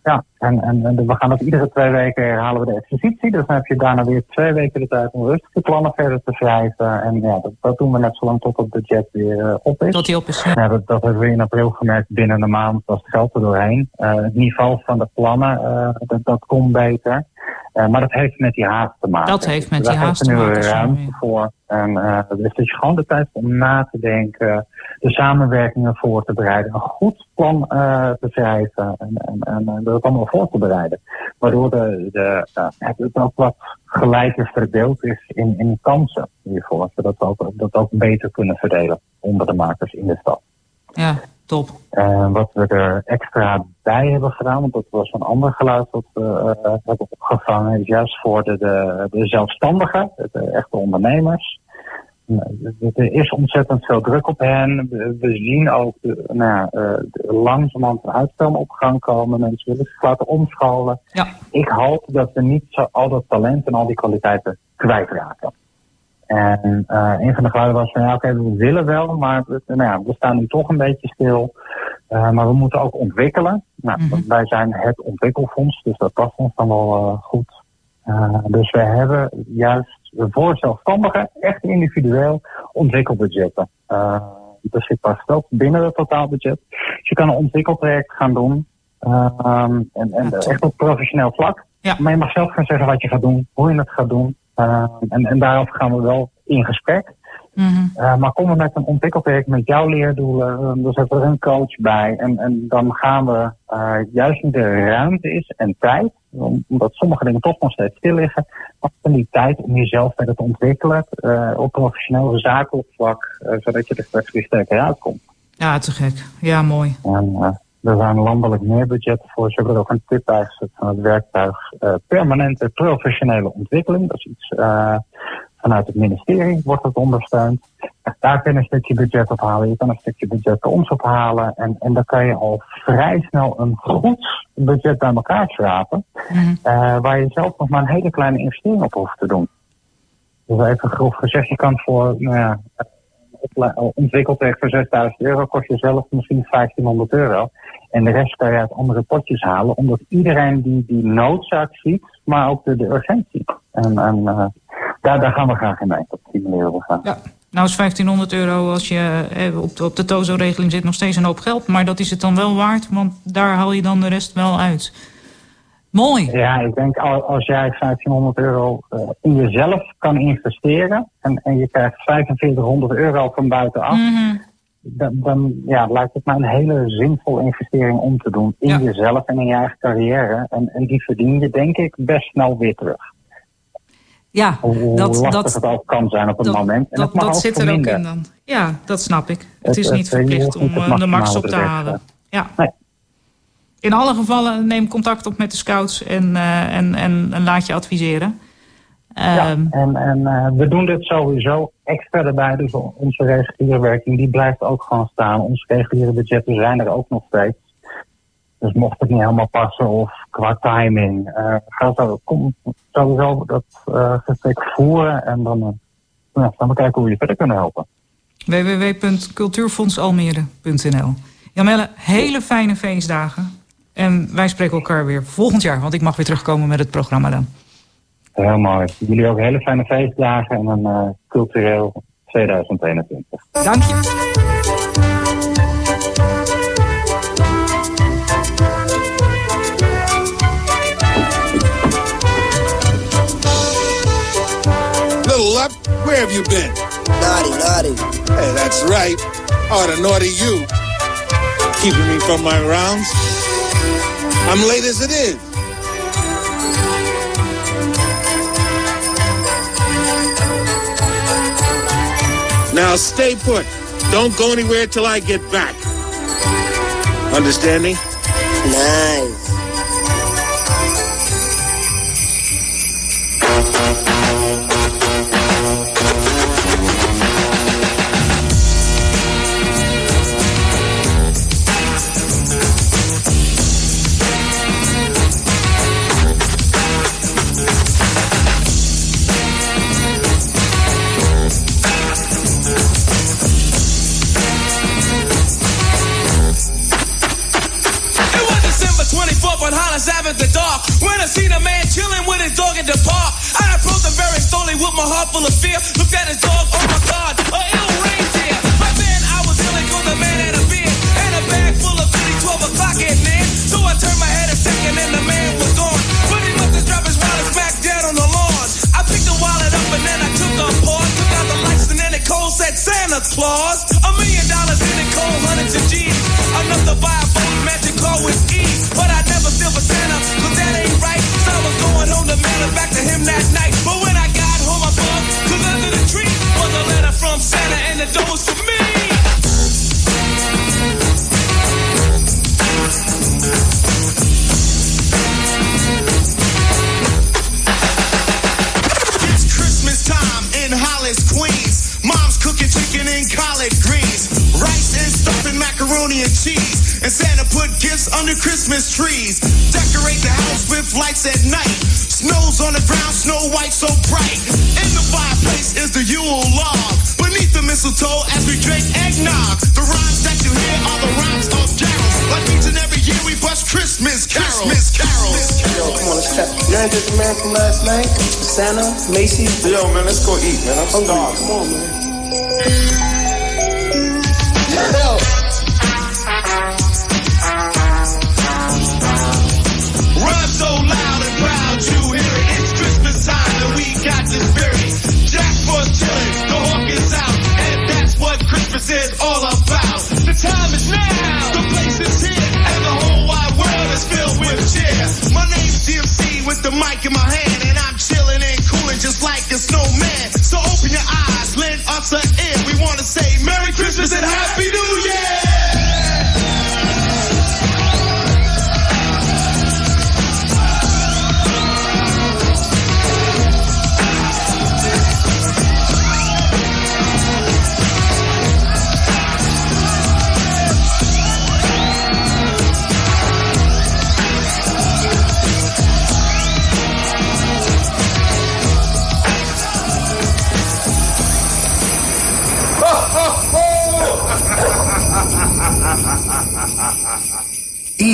Ja, en, en, we gaan dat iedere twee weken herhalen we de exercitie. Dus dan heb je daarna weer twee weken de tijd om rustig de plannen verder te schrijven. En ja, dat, dat doen we net zolang tot het budget weer uh, op is. Tot die op is, ja. ja dat, dat, hebben we in april gemerkt. Binnen een maand was het geld er doorheen. Uh, het niveau van de plannen, uh, dat, dat komt beter. Uh, maar dat heeft met die haast te maken. Dat heeft met dus die haast te maken. Daar hebben we ruimte voor. En uh, dus dat je gewoon de tijd om na te denken, de samenwerkingen voor te bereiden, een goed plan uh, te schrijven en, en, en dat allemaal voor te bereiden. Waardoor de, de, het ook wat gelijker verdeeld is in, in kansen hiervoor. Zodat we ook, dat ook beter kunnen verdelen onder de makers in de stad. Ja, top. Uh, wat we er extra bij hebben gedaan, want dat was een ander geluid dat we uh, hebben opgevangen, is juist voor de, de, de zelfstandigen, de echte ondernemers. Er is ontzettend veel druk op hen. We zien ook nou, langzamerhand een uitstel op gang komen. Mensen willen zich laten omscholen. Ja. Ik hoop dat we niet zo al dat talent en al die kwaliteiten kwijtraken. En uh, een van de geluiden was van ja, oké, okay, we willen wel, maar we, nou ja, we staan nu toch een beetje stil. Uh, maar we moeten ook ontwikkelen. Nou, mm -hmm. Wij zijn het ontwikkelfonds, dus dat past ons dan wel uh, goed. dus we hebben juist voor zelfstandigen echt individueel ontwikkelbudgetten. beschikbaar gesteld binnen het totaalbudget. Dus je kan een ontwikkelproject gaan doen. en en ja, echt op professioneel vlak. Ja. Maar je mag zelf gaan zeggen wat je gaat doen, hoe je het gaat doen. Uh, en, en daarover gaan we wel in gesprek. Mm -hmm. uh, maar kom er met een ontwikkelproject met jouw leerdoelen, dan zetten we er een coach bij. En, en dan gaan we, uh, juist nu er ruimte is en tijd, omdat sommige dingen toch nog steeds stil liggen, dan die tijd om jezelf verder te ontwikkelen op professioneel zakelijk vlak, zodat je er straks weer sterker uitkomt. Ja, te gek. Ja, mooi. En, er zijn landelijk meer budgetten voor. Ze hebben er ook een tip bij gezet van het werktuig uh, permanente professionele ontwikkeling. Dat is iets uh, vanuit het ministerie wordt het ondersteund. Daar kun je een stukje budget ophalen. Je kan een stukje budget bij ons ophalen. En, en dan kan je al vrij snel een goed budget bij elkaar schrapen. Mm. Uh, waar je zelf nog maar een hele kleine investering op hoeft te doen. Dus even grof gezegd, je kan voor nou ja, ontwikkeld heeft voor 6000 euro, kost je zelf misschien 1500 euro. En de rest kan je uit andere potjes halen, omdat iedereen die, die noodzaak ziet, maar ook de, de urgentie. En, en eh, daar, daar gaan we graag in mee, dat stimuleren we graag. Ja. Nou is 1500 euro als je eh, op de, op de TOZO-regeling zit nog steeds een hoop geld. Maar dat is het dan wel waard, want daar haal je dan de rest wel uit. Mooi. Ja, ik denk al- als jij 1500 euro eh, in jezelf kan investeren en, en je krijgt 4500 euro van buitenaf, Mhm. Dan, dan ja, lijkt het mij een hele zinvolle investering om te doen in jezelf en in je eigen carrière. En, en die verdien je denk ik best snel weer terug. Ja, Hoe, dat, dat, het ook kan zijn op een dat, moment. En dat, dat zit er ook in dan. Ja, dat snap ik. Het Het- is het- niet verplicht om het eh, de max op te halen. Ja. Nee. In alle gevallen neem contact op met de scouts en, eh, en, en, en laat je adviseren. Ja, Ehm, en, en eh, we doen dit sowieso extra erbij. Dus on- onze reguliere werking die blijft ook gewoon staan. Onze reguliere budgetten zijn er ook nog steeds. Dus mocht het niet helemaal passen of qua timing, eh ga zo, kom sowieso dat eh gesprek voeren en dan, gaan we kijken hoe we je verder kunnen helpen. www.cultuurfondsalmere.nl Jamelle, hele fijne feestdagen. En wij spreken elkaar weer volgend jaar, want ik mag weer terugkomen met het programma dan. Heel mooi. Jullie ook hele fijne feestdagen en een eh, cultureel 2021. Dank je. Little Lep, where have you been? Naughty, naughty. Hey, that's right. Oh, the naughty you. Keeping me from my rounds. I'm late as it is. Now stay put. Don't go anywhere till I get back. Understanding? Nice. Looked at his dog, oh my god, a ill. Right then I was feeling cause the man had a and a bag full of goodies, 12 o'clock at. So I turned my head a second and the man was gone. But he must have dropped his wallet back down on the lawn. I picked the wallet up and then I took a pause. Took out the lights and said Santa Claus. And Santa put gifts under Christmas trees. Decorate the house with lights at night. Snow's on the ground, snow white so bright. In the fireplace is the Yule log. Beneath the mistletoe as we drink eggnog. The rhymes that you hear are the rhymes of carols. Like each and every year we bust Christmas carols. Christmas carols. Yo, come on, let's check. You ain't this man from last night? Santa, Macy? Yo, man, let's go eat, man. I'm starving. Come on, man. Mic in my hand, and I'm chilling and cooling just like a snowman. So open your eyes, lend us an ear. We want to say Merry Christmas and Happy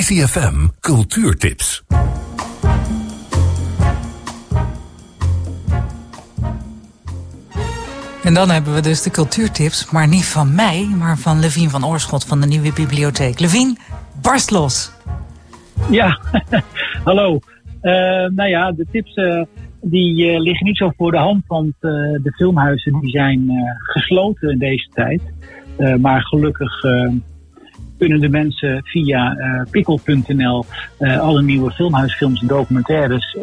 Easy FM Cultuurtips. En dan hebben we dus de cultuurtips, maar niet van mij, maar van Levien van Oorschot van de Nieuwe Bibliotheek. Levien, barst los. Ja, hallo. Uh, nou ja, de tips uh, die uh, liggen niet zo voor de hand, want de filmhuizen die zijn gesloten in deze tijd. maar gelukkig kunnen de mensen via pikkel.nl alle nieuwe filmhuisfilms en documentaires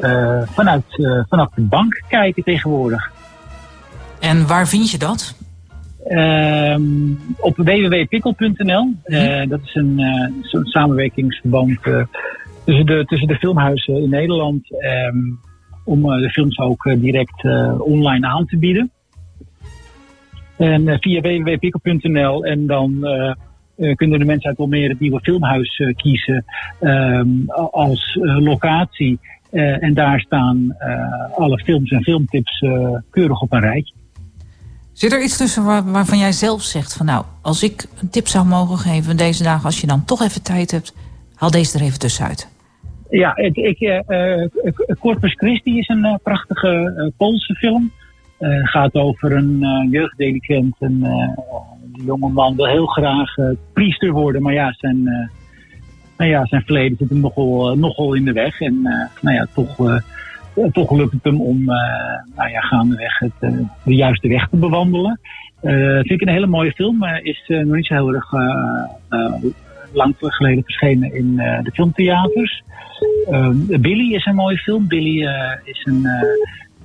vanuit, vanaf de bank kijken tegenwoordig. En waar vind je dat? Uh, op www.pikkel.nl. Uh, dat is een uh, soort samenwerkingsverband uh, tussen, de, tussen de filmhuizen in Nederland. Um, om de films ook direct online aan te bieden. En via www.pikkel.nl en dan kunnen de mensen uit Almere het nieuwe filmhuis kiezen um, als locatie. en daar staan alle films en filmtips keurig op een rijtje. Zit er iets tussen waar, waarvan jij zelf zegt van nou, als ik een tip zou mogen geven deze dagen, als je dan toch even tijd hebt, haal deze er even tussenuit. Ja, ik, ik, uh, Corpus Christi is een uh, prachtige uh, Poolse film. Het gaat over een jeugddelinquent. Een jonge man wil heel graag priester worden, maar ja, zijn, nou ja, zijn verleden zit hem nogal, nogal in de weg. En nou ja, toch toch lukt het hem om nou ja, gaandeweg het, de juiste weg te bewandelen. Vind ik een hele mooie film. is nog niet zo heel erg lang geleden verschenen in de filmtheaters. Billy is een mooie film. Billy is een,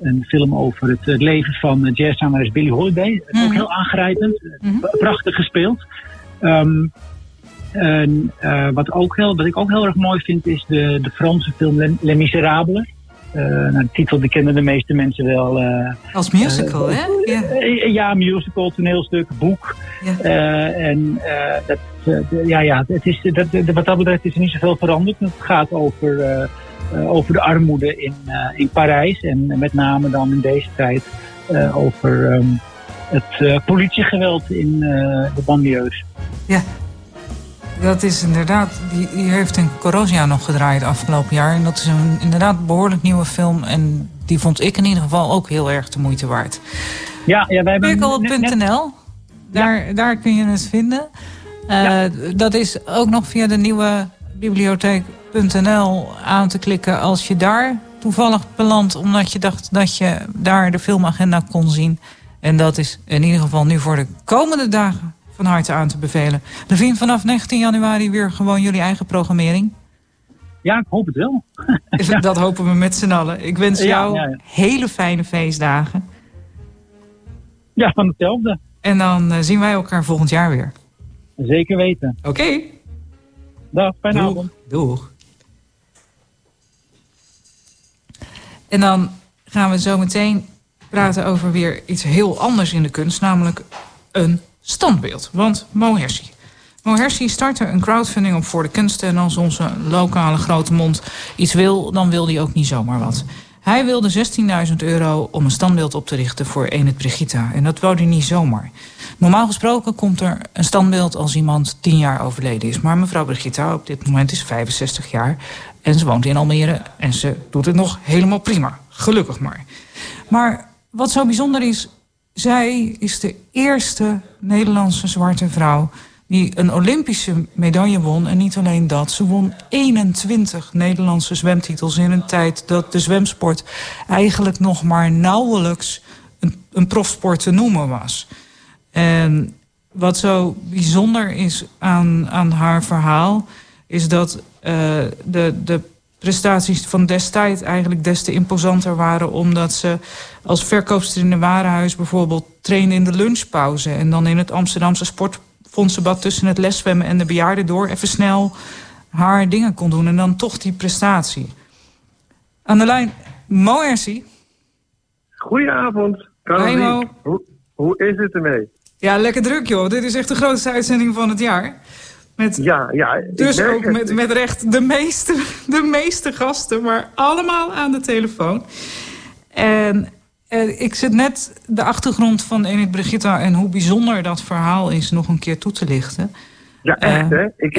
een film over het, leven van jazzzangeres Billy Holiday. Mm. Ook heel aangrijpend. Mm -hmm. Prachtig gespeeld. Um, en, wat, ook heel, wat ik ook heel erg mooi vind is de, de Franse film Les Miserables. Uh, nou, de titel die kennen de meeste mensen wel. Uh, Als musical, hè? Ja. ja, musical, toneelstuk, boek. En dat, ja, ja, het is, dat, wat dat betreft is er niet zoveel veranderd. Het gaat over, over de armoede in, in Parijs. En met name dan in deze tijd over um, het politiegeweld in de banlieues. Ja, dat is inderdaad, die, die heeft in Corrosia nog gedraaid afgelopen jaar. En dat is een inderdaad behoorlijk nieuwe film. En die vond ik in ieder geval ook heel erg de moeite waard. Ja, ja wij hebben... Daar, ja. daar kun je het vinden. Uh, ja. Dat is ook nog via de nieuwe bibliotheek.nl aan te klikken als je daar toevallig belandt. Omdat je dacht dat je daar de filmagenda kon zien. En dat is in ieder geval nu voor de komende dagen van harte aan te bevelen. Levine, vanaf 19 januari weer gewoon jullie eigen programmering? Ja, ik hoop het wel. ja. Dat hopen we met z'n allen. Ik wens jou ja, ja, hele fijne feestdagen. Ja, van hetzelfde. En dan uh, zien wij elkaar volgend jaar weer. Zeker weten. Oké. Okay. Dag, fijne Doeg. avond. Doeg. En dan gaan we zo meteen praten over weer iets heel anders in de kunst. Namelijk een standbeeld. Want Mohersi. Mohersi startte een crowdfunding op voor de kunsten. En als onze lokale grote mond iets wil, dan wil hij ook niet zomaar wat. Hij wilde 16.000 euro om een standbeeld op te richten voor Enid Brigitta. En dat wou hij niet zomaar. Normaal gesproken komt er een standbeeld als iemand 10 jaar overleden is. Maar mevrouw Brigitta op dit moment is 65 jaar. En ze woont in Almere en ze doet het nog helemaal prima. Gelukkig maar. Maar wat zo bijzonder is, zij is de eerste Nederlandse zwarte vrouw die een Olympische medaille won. En niet alleen dat, ze won 21 Nederlandse zwemtitels in een tijd dat de zwemsport eigenlijk nog maar nauwelijks een, een profsport te noemen was. En wat zo bijzonder is aan, aan haar verhaal, is dat uh, de, de prestaties van destijds eigenlijk des te imposanter waren... omdat ze als verkoopster in een warenhuis bijvoorbeeld trainde in de lunchpauze... en dan in het Amsterdamse sportfondsenbad tussen het leszwemmen en de bejaarden door... even snel haar dingen kon doen en dan toch die prestatie. Aan de lijn, Mo Ersi. Goedenavond, Caroline. Hoe, hoe is het ermee? Ja, lekker druk joh. Dit is echt de grootste uitzending van het jaar. Met, ja, ja. Dus ook met, met recht de meeste, de meeste gasten, maar allemaal aan de telefoon. En eh, ik zit net de achtergrond van Enid Brigitta en hoe bijzonder dat verhaal is nog een keer toe te lichten. Ja, echt hè? Ik,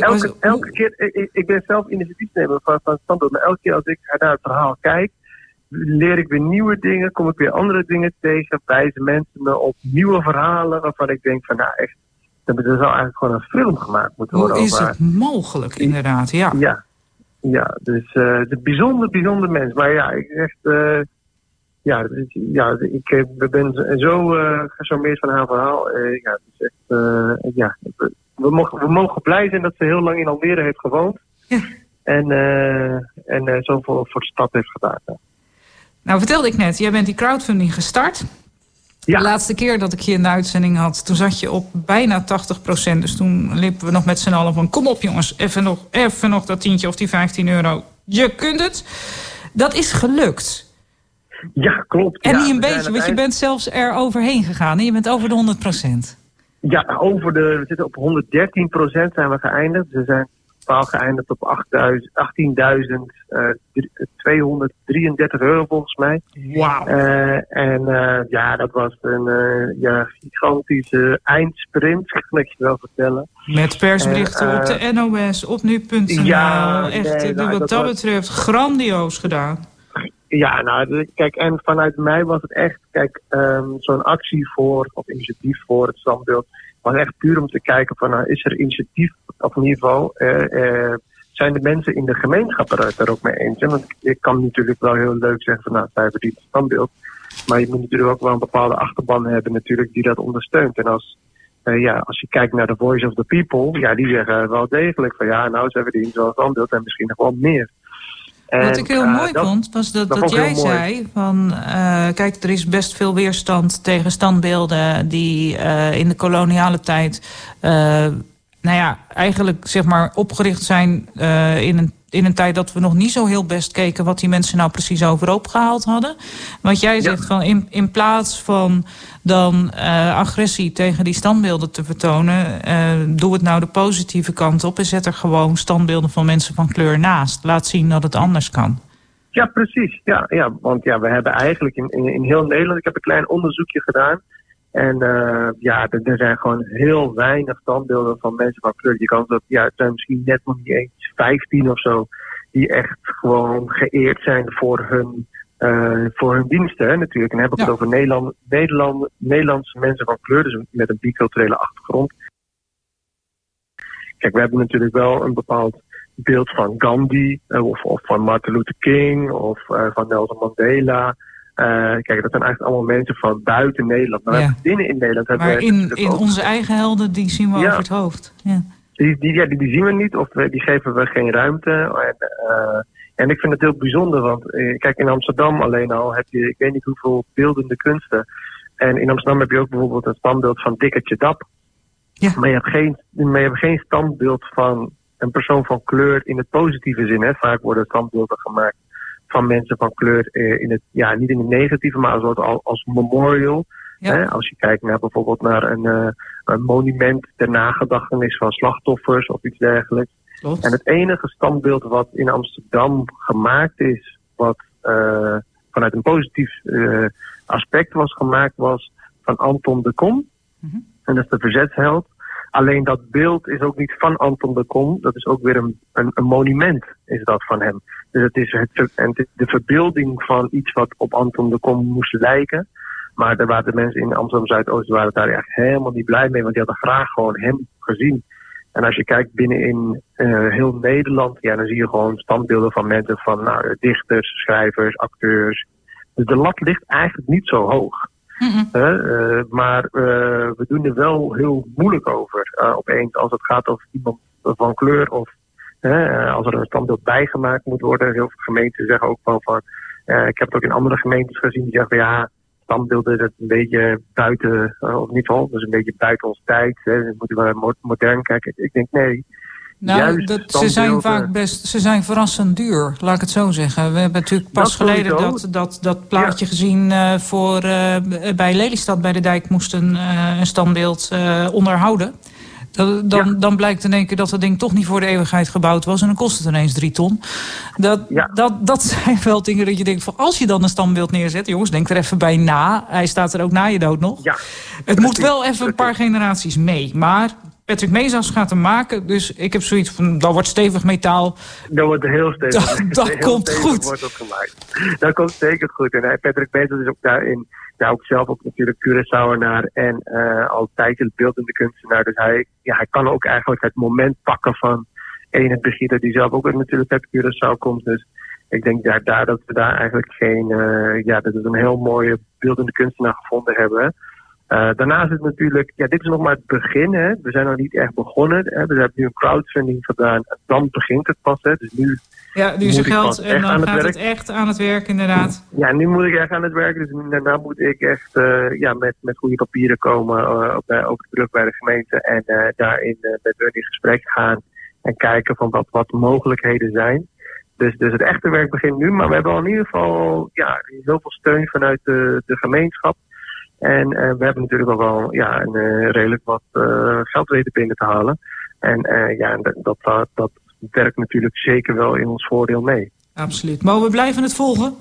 elke, elke keer, ik, ik ben zelf initiatiefnemer van, van standbeeld, maar elke keer als ik naar het verhaal kijk, leer ik weer nieuwe dingen, kom ik weer andere dingen tegen, wijzen mensen me op nieuwe verhalen waarvan ik denk van nou echt, er zou eigenlijk gewoon een film gemaakt moeten worden. Hoe is het mogelijk, inderdaad, ja. Ja, ja dus uh, is een bijzonder, bijzonder mens. Maar ja, ik echt, uh, ja, ja, ik uh, ben zo uh, gecharmeerd van haar verhaal. ja, is echt, ja, we mogen, we mogen blij zijn dat ze heel lang in Almere heeft gewoond. Ja. En, en zoveel voor de stad heeft gedaan. Nou, vertelde ik net, jij bent die crowdfunding gestart. Ja. De laatste keer dat ik je in de uitzending had, toen zat je op bijna 80% Dus toen liepen we nog met z'n allen van... kom op jongens, even nog, even nog dat tientje of die 15 euro. Je kunt het. Dat is gelukt. Ja, klopt. En niet een beetje, want je bent zelfs er overheen gegaan. En je bent over de 100% Ja, over de, we zitten op 113% zijn we geëindigd. We zijn totaal geëindigd op 18.233 euro volgens mij. Wauw. Uh, en ja, dat was een ja, gigantische eindsprint, kan ik je wel vertellen. Met persberichten op de NOS, op nu.nl. Ja, Echt, nee, nou, wat dat, dat betreft, grandioos gedaan. Ja, nou, kijk, en vanuit mij was het echt, kijk, um, zo'n actie voor, of initiatief voor het standbeeld was echt puur om te kijken van, nou, is er initiatief op niveau? Uh, uh, zijn de mensen in de gemeenschap er, er ook mee eens? En want ik kan natuurlijk wel heel leuk zeggen van, nou, zij verdient het standbeeld. Maar je moet natuurlijk ook wel een bepaalde achterban hebben natuurlijk die dat ondersteunt. En als, uh, ja, als je kijkt naar de Voice of the People, ja, die zeggen wel degelijk van, ja, nou, zij verdient wel het standbeeld en misschien nog wel meer. Wat ik heel mooi vond, was dat, dat, jij zei van... Uh, kijk, er is best veel weerstand tegen standbeelden... die uh, in de koloniale tijd... Nou ja, eigenlijk zeg maar opgericht zijn in een in een tijd dat we nog niet zo heel best keken... wat die mensen nou precies overhoop gehaald hadden. Wat jij zegt, van in, in plaats van dan uh, agressie tegen die standbeelden te vertonen... Uh, doe het nou de positieve kant op... en zet er gewoon standbeelden van mensen van kleur naast. Laat zien dat het anders kan. Ja, precies. Ja, ja, want ja, we hebben eigenlijk in, in, in heel Nederland... ik heb een klein onderzoekje gedaan... En uh, ja, er, er, zijn gewoon heel weinig standbeelden van mensen van kleur. Je kan dat, ja, het zijn misschien net nog niet eens 15 of zo, die echt gewoon geëerd zijn voor hun, uh, voor hun diensten. Hè, natuurlijk. En dan heb ik ja. het over Nederland, Nederland, Nederlandse mensen van kleur, dus met een biculturele achtergrond. Kijk, we hebben natuurlijk wel een bepaald beeld van Gandhi, uh, of, of van Martin Luther King, of van Nelson Mandela. Uh, kijk, dat zijn eigenlijk allemaal mensen van buiten Nederland. Maar ja. binnen in Nederland hebben maar in, in onze eigen helden, die zien we ja. over het hoofd. Ja. Die, die, ja, die, die, zien we niet of die geven we geen ruimte. En, uh, en ik vind het heel bijzonder, want uh, kijk, in Amsterdam alleen al heb je, ik weet niet hoeveel beeldende kunsten. En in Amsterdam heb je ook bijvoorbeeld een standbeeld van Dikkertje Dap. Ja. Maar, je hebt geen, maar je hebt geen standbeeld van een persoon van kleur in het positieve zin. Hè. Vaak worden standbeelden gemaakt van mensen van kleur in het, ja, niet in het negatieve, maar als, als, als memorial. Ja. Hè? Als je kijkt naar bijvoorbeeld naar een, uh, een monument ter nagedachtenis van slachtoffers of iets dergelijks. Klopt. En het enige standbeeld wat in Amsterdam gemaakt is, wat uh, vanuit een positief aspect was gemaakt, was van Anton de Kom. Mm -hmm. En dat is de verzetsheld. Alleen dat beeld is ook niet van Anton de Kom. Dat is ook weer een, een, een monument, is dat van hem. Dus het is het, en de verbeelding van iets wat op Anton de Kom moest lijken. Maar er waren de mensen in Amsterdam Zuidoost waren daar echt helemaal niet blij mee, want die hadden graag gewoon hem gezien. En als je kijkt binnenin uh, heel Nederland, ja, dan zie je gewoon standbeelden van mensen van nou, dichters, schrijvers, acteurs. Dus de lat ligt eigenlijk niet zo hoog. Mm -hmm. uh, maar we doen er wel heel moeilijk over opeens als het gaat over iemand van kleur of als er een standbeeld bijgemaakt moet worden. Heel veel gemeenten zeggen ook wel van, ik heb het ook in andere gemeentes gezien die zeggen van ja, standbeelden dat een beetje buiten, uh, of niet al, dus een beetje buiten onze tijd. Hè. Dan moeten we modern kijken. Ik denk nee. Nou, dat, ze zijn vaak best, ze zijn verrassend duur, laat ik het zo zeggen. We hebben natuurlijk pas dat geleden dat, dat, dat plaatje ja. gezien uh, voor, uh, bij Lelystad bij de dijk moesten uh, een standbeeld onderhouden. Dan, dan, ja. dan, blijkt in één keer dat dat ding toch niet voor de eeuwigheid gebouwd was. En dan kost het ineens drie ton. Dat, ja. dat, dat zijn wel dingen dat je denkt van als je dan een standbeeld neerzet. Jongens, denk er even bij na. Hij staat er ook na je dood nog. Ja, het precies, moet wel even een paar generaties mee. Maar Patrick Mezas gaat hem maken. Dus ik heb zoiets van, dat wordt stevig metaal. Dat wordt heel stevig. Dat, dat Heel komt stevig goed. Wordt dat, gemaakt. dat komt zeker goed. En hij, Patrick Bezos is ook daarin, ja, ook zelf ook natuurlijk Curaçaoenaar en eh altijd een beeldende kunstenaar. Dus hij, ja, hij kan ook eigenlijk het moment pakken van Ene Brigitte, die zelf ook natuurlijk uit Curaçao komt. Dus ik denk daar, daar dat we daar eigenlijk geen, eh, ja, dat we een heel mooie beeldende kunstenaar gevonden hebben. Eh, daarnaast is het natuurlijk, ja, dit is nog maar het begin. Hè. We zijn nog niet echt begonnen. Hè. We hebben nu een crowdfunding gedaan. Dan begint het pas. Hè. Dus nu Ja, nu is er geld en dan het gaat het echt aan het werk, inderdaad. Ja, nu moet ik echt aan het werk. Dus daarna moet ik echt eh, ja, met, met goede papieren komen op, de- over de brug bij de gemeente. En eh, daarin met hun in gesprek gaan. En kijken van wat, wat de mogelijkheden zijn. Dus, dus het echte werk begint nu. Maar we hebben al in ieder geval ja, heel veel steun vanuit de, de gemeenschap. En eh, we hebben natuurlijk al wel ja, een, eh, redelijk wat eh, geld weten binnen te halen. En ja, dat, dat, dat, werkt natuurlijk zeker wel in ons voordeel mee. Absoluut. Maar we blijven het volgen.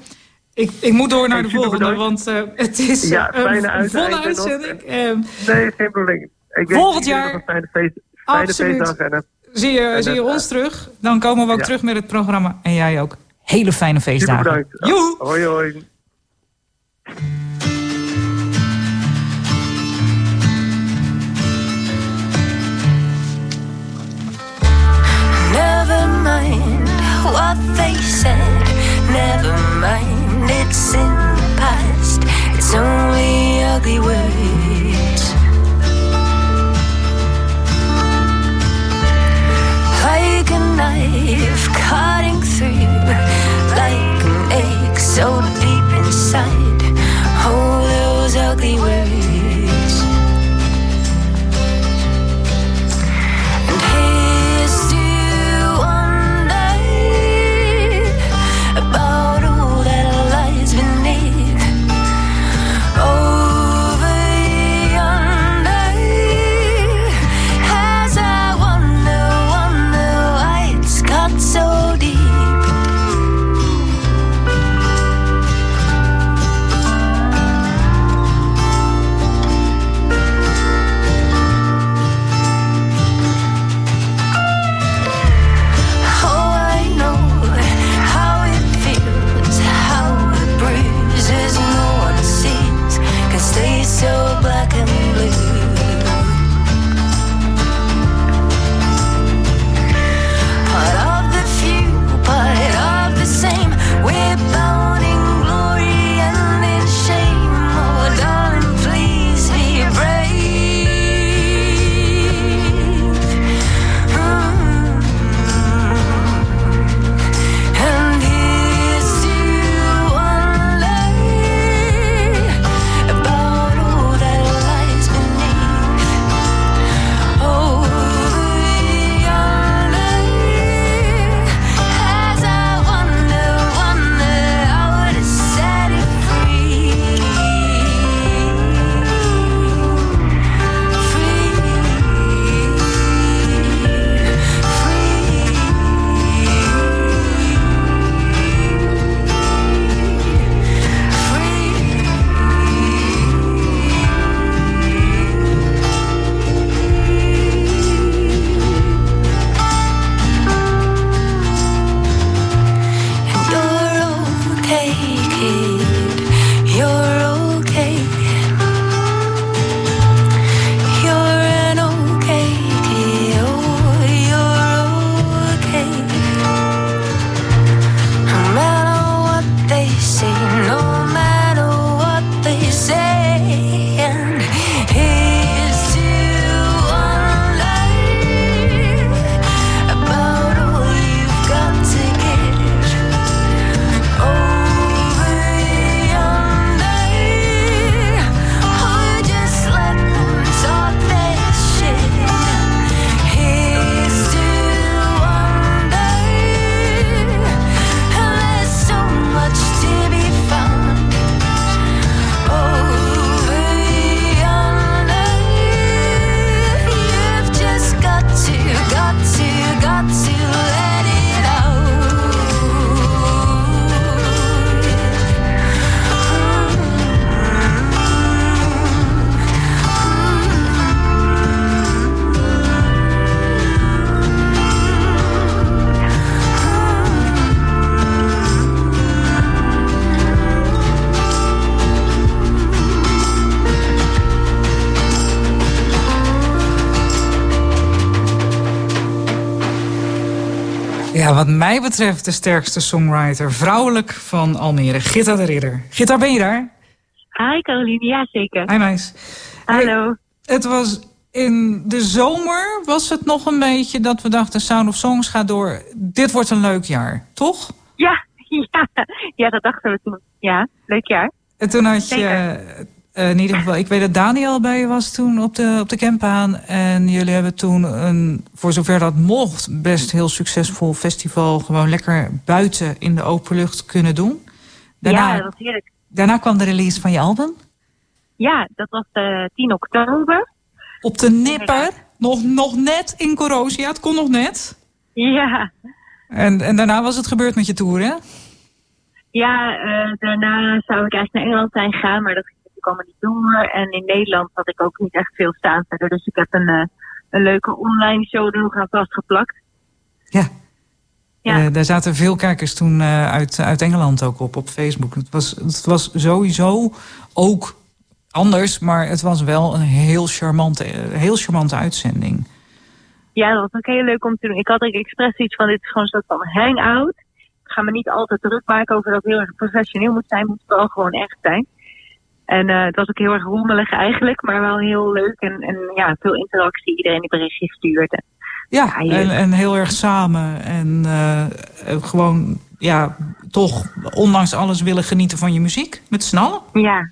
Ik, ik moet door naar de Hey, super volgende, bedankt. want het is Ja, fijne een volle uitzending. Ehm, Nee, geen probleem. Ik Volgend jaar- een fijne, feest, fijne Absoluut. feestdag. En zie je, en zie je ons terug? Dan komen we ook ja. terug met het programma. En jij ook. Hele fijne Super feestdagen. bedankt. Joe! Hoi, hoi. What they said. Never mind, it's in the past. It's only ugly words. Like a knife cutting through, like an ache so Ja, wat mij betreft de sterkste songwriter, vrouwelijk van Almere, Gitta de Ridder. Gitta, ben je daar? Hi Caroline, ja zeker. Hi meis. Hallo. Het was in de zomer, was het nog een beetje dat we dachten... Sound of Songs gaat door, dit wordt een leuk jaar, toch? Ja, ja, ja, dat dachten we toen. Ja, leuk jaar. En toen had je, Zeker. Eh, in ieder geval, ik weet dat Daniel bij je was toen op de, op de campaan. En jullie hebben toen een, voor zover dat mocht, best heel succesvol festival. Gewoon lekker buiten in de open lucht kunnen doen. Daarna, Ja, dat was heerlijk. daarna kwam de release van je album. Ja, dat was eh 10 oktober. Op de nipper, nog, nog net in Corrosia, het kon nog net. Ja, En, en daarna was het gebeurd met je tour, hè? ja eh, daarna zou ik eigenlijk naar Engeland zijn gegaan, maar dat allemaal niet door. En in Nederland had ik ook niet echt veel staan verder. Dus ik heb een, eh, een leuke online show er nog aan vastgeplakt. Ja. Eh, daar zaten veel kijkers toen eh, uit, uit Engeland ook op, op Facebook. Het was, het was sowieso ook anders, maar het was wel een heel charmante, heel charmante uitzending. Ja, dat was ook heel leuk om te doen. Ik had ook expres iets van, dit is gewoon een soort van hangout. Ik ga me niet altijd druk maken over dat het heel erg professioneel moet zijn. Het moet wel gewoon echt zijn. En eh, het was ook heel erg rommelig eigenlijk, maar wel heel leuk. En, en ja, veel interactie. Iedereen die berichtjes stuurde. Ja, en, en heel erg samen. En eh, gewoon, ja, toch ondanks alles willen genieten van je muziek. Met z'n allen. Ja,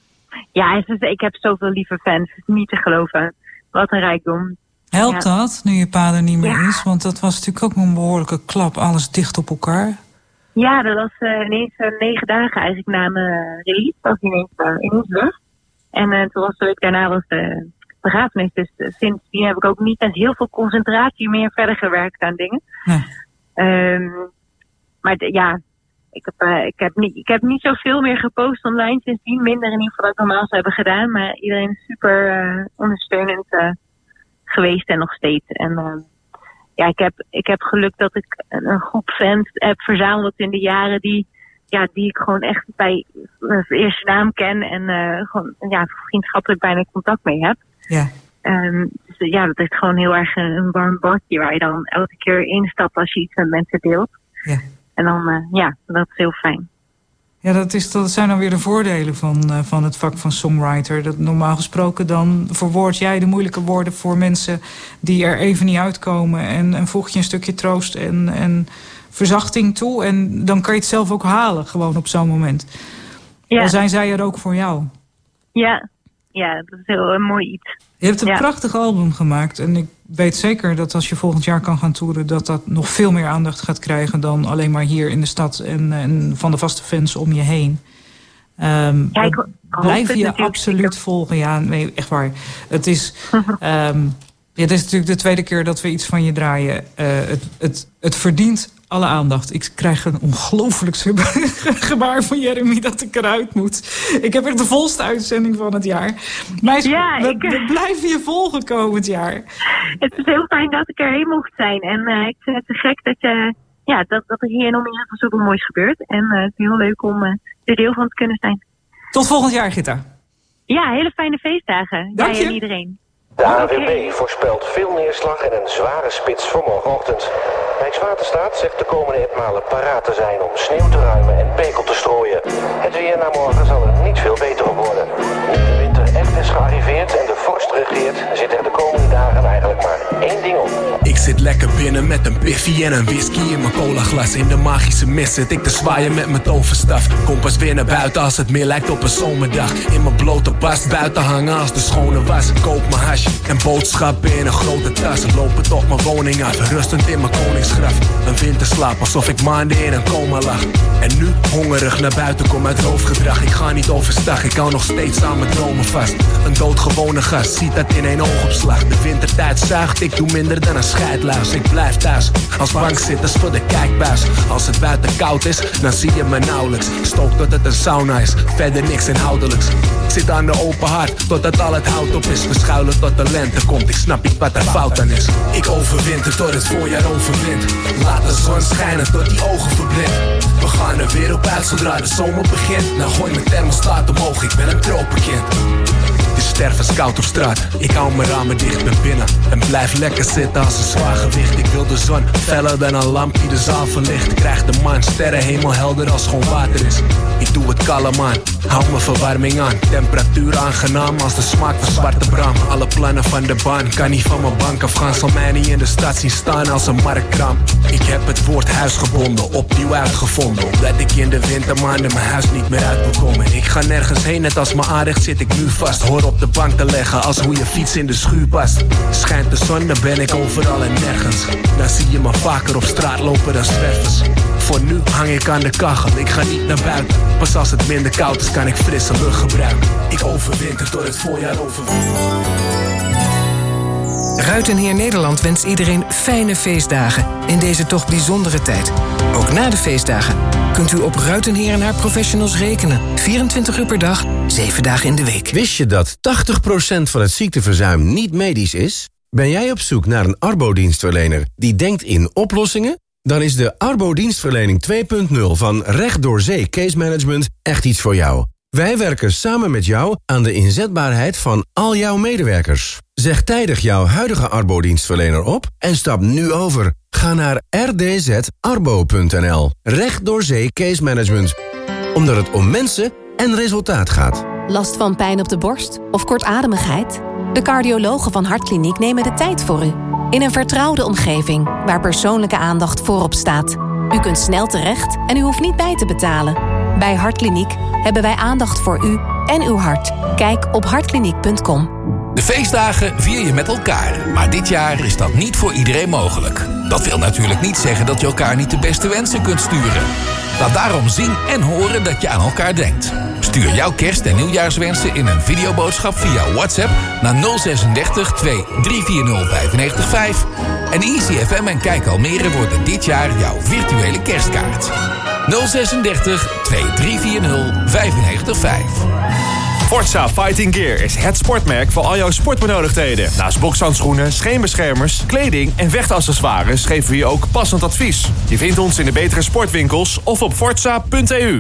ja ik heb zoveel lieve fans. Het is niet te geloven. Wat een rijkdom. Helpt Ja. dat, nu je pa er niet meer is? Want dat was natuurlijk ook een behoorlijke klap. Alles dicht op elkaar. Ja, dat was eh, ineens eh, negen dagen eigenlijk na mijn eh, release. was ineens, uh, ineens weg. En toen was de week daarna was de begrafenis. Dus sindsdien heb ik ook niet met heel veel concentratie meer verder gewerkt aan dingen. Ehm, maar ja, ik heb, eh, ik, heb niet, ik heb niet zoveel meer gepost online sindsdien. Minder in ieder geval dat ik normaal zou hebben gedaan. Maar iedereen is super eh, ondersteunend eh, geweest en nog steeds. En ehm, ja, ik heb, ik heb geluk dat ik een, groep fans heb verzameld in de jaren die, ja, die ik gewoon echt bij uh, eerste naam ken en eh, gewoon ja, vriendschappelijk bijna contact mee heb. Ja. Ehm, dus eh, ja, dat is gewoon heel erg een, een warm badje waar je dan elke keer instapt als je iets met mensen deelt. Ja. En dan, eh, ja, dat is heel fijn. Ja, dat, is, dat zijn dan weer de voordelen van, eh, van het vak van songwriter. Dat normaal gesproken dan verwoord jij de moeilijke woorden voor mensen die er even niet uitkomen. En, en voeg je een stukje troost en, en verzachting toe. En dan kan je het zelf ook halen, gewoon op zo'n moment. Ja. Al zijn zij er ook voor jou. Ja, ja dat is heel een mooi iets. Je hebt een Ja. prachtig album gemaakt. En ik weet zeker dat als je volgend jaar kan gaan toeren... dat dat nog veel meer aandacht gaat krijgen dan alleen maar hier in de stad... en, en van de vaste fans om je heen. Ehm, Ja, ik het je absoluut volgen. Ja, nee, echt waar. Het is, ehm, ja, het is natuurlijk de tweede keer dat we iets van je draaien. Eh, het, het, het verdient alle aandacht. Ik krijg een ongelooflijk gebaar van Jeremy dat ik eruit moet. Ik heb echt de volste uitzending van het jaar. Meis, Ja, we, ik- we blijven je volgen komend jaar. Het is heel fijn dat ik erheen mocht zijn. En eh, ik vind het te gek dat, je, ja, dat, dat er hier in van zoveel moois gebeurt. En eh, het is heel leuk om eh, er deel van te kunnen zijn. Tot volgend jaar, Gitta. Ja, hele fijne feestdagen. Dank Jij je. en iedereen. De AWB voorspelt veel neerslag en een zware spits voor morgenochtend. Rijkswaterstaat zegt de komende etmalen paraat te zijn om sneeuw te ruimen en pekel te strooien. Het weer na morgen zal er niet veel beter op worden. Is gearriveerd en de vorst regeert, zit er de komende dagen eigenlijk maar één ding op. Ik zit lekker binnen met een biffy en een whisky in mijn colaglas. In de magische mist zit ik te zwaaien met mijn toverstaf. Kom pas weer naar buiten als het meer lijkt op een zomerdag. In mijn blote bast buiten hangen als de schone was. Ik koop mijn hash en boodschappen in een grote tas. Lopen tot mijn woning af, rustend in mijn koningsgraf. Een winterslaap alsof ik maanden in een coma lag. En nu hongerig naar buiten kom uit roofgedrag. Ik ga niet overstag, ik hou nog steeds aan mijn dromen vast. Een doodgewone gast ziet dat in één oogopslag. De wintertijd zuigt, ik doe minder dan een scheidluis. Ik blijf thuis, als bankzitters voor de kijkbuis. Als het buiten koud is, dan zie je me nauwelijks. Stook tot het een sauna is, verder niks inhoudelijks. Ik zit aan de open haard, totdat al het hout op is. Verschuilen tot de lente komt, ik snap niet wat er fout aan is. Ik overwinter tot het voorjaar overwint. Laat de zon schijnen tot die ogen verblindt. We gaan er weer op uit zodra de zomer begint. Nou gooi mijn thermostaat omhoog, ik ben een tropenkind. Het is stervenskoud op straat. Ik hou mijn ramen dicht, ben binnen. En blijf lekker zitten als een zwaar gewicht. Ik wil de zon, feller dan een lamp die de zaal verlicht. Krijg de maan, sterren helemaal helder als gewoon water is. Ik doe het kalm aan, hou mijn verwarming aan. Temperatuur aangenaam als de smaak van zwarte bram. Alle plannen van de baan, kan niet van mijn bank afgaan. Zal mij niet in de stad zien staan als een marktkraam. Ik heb het woord huis gebonden, opnieuw uitgevonden. Omdat ik in de wintermaanden mijn huis niet meer uit wil komen. Ik ga nergens heen, net als mijn aanrecht zit ik nu vast. Hoor op de bank te leggen als hoe je fiets in de schuur past. Schijnt de zon, dan ben ik overal en nergens. Dan zie je me vaker op straat lopen dan zwervers. Voor nu hang ik aan de kachel, ik ga niet naar buiten. Pas als het minder koud is, kan ik frisse lucht gebruiken. Ik overwinter door het voorjaar over. Ruitenheer Nederland wenst iedereen fijne feestdagen in deze toch bijzondere tijd. Ook na de feestdagen kunt u op Ruitenheer en haar professionals rekenen. 24 uur per dag, 7 dagen in de week. Wist je dat 80% van het ziekteverzuim niet medisch is? Ben jij op zoek naar een arbodienstverlener die denkt in oplossingen? Dan is de arbodienstverlening 2.0 van Recht door Zee Case Management echt iets voor jou. Wij werken samen met jou aan de inzetbaarheid van al jouw medewerkers. Zeg tijdig jouw huidige arbodienstverlener op en stap nu over. Ga naar rdzarbo.nl. Recht door Zee Case Management. Omdat het om mensen en resultaat gaat. Last van pijn op de borst of kortademigheid? De cardiologen van Hartkliniek nemen de tijd voor u. In een vertrouwde omgeving waar persoonlijke aandacht voorop staat. U kunt snel terecht en u hoeft niet bij te betalen. Bij Hartkliniek hebben wij aandacht voor u en uw hart. Kijk op hartkliniek.com. De feestdagen vier je met elkaar, maar dit jaar is dat niet voor iedereen mogelijk. Dat wil natuurlijk niet zeggen dat je elkaar niet de beste wensen kunt sturen. Laat daarom zien en horen dat je aan elkaar denkt. Stuur jouw kerst- en nieuwjaarswensen in een videoboodschap via WhatsApp naar 036 2340 955. En Easy FM en Kijk Almere worden dit jaar jouw virtuele kerstkaart. 036 2340 955. Forza Fighting Gear is het sportmerk voor al jouw sportbenodigdheden. Naast bokshandschoenen, scheenbeschermers, kleding en vechtaccessoires geven we je ook passend advies. Je vindt ons in de betere sportwinkels of op forza.eu.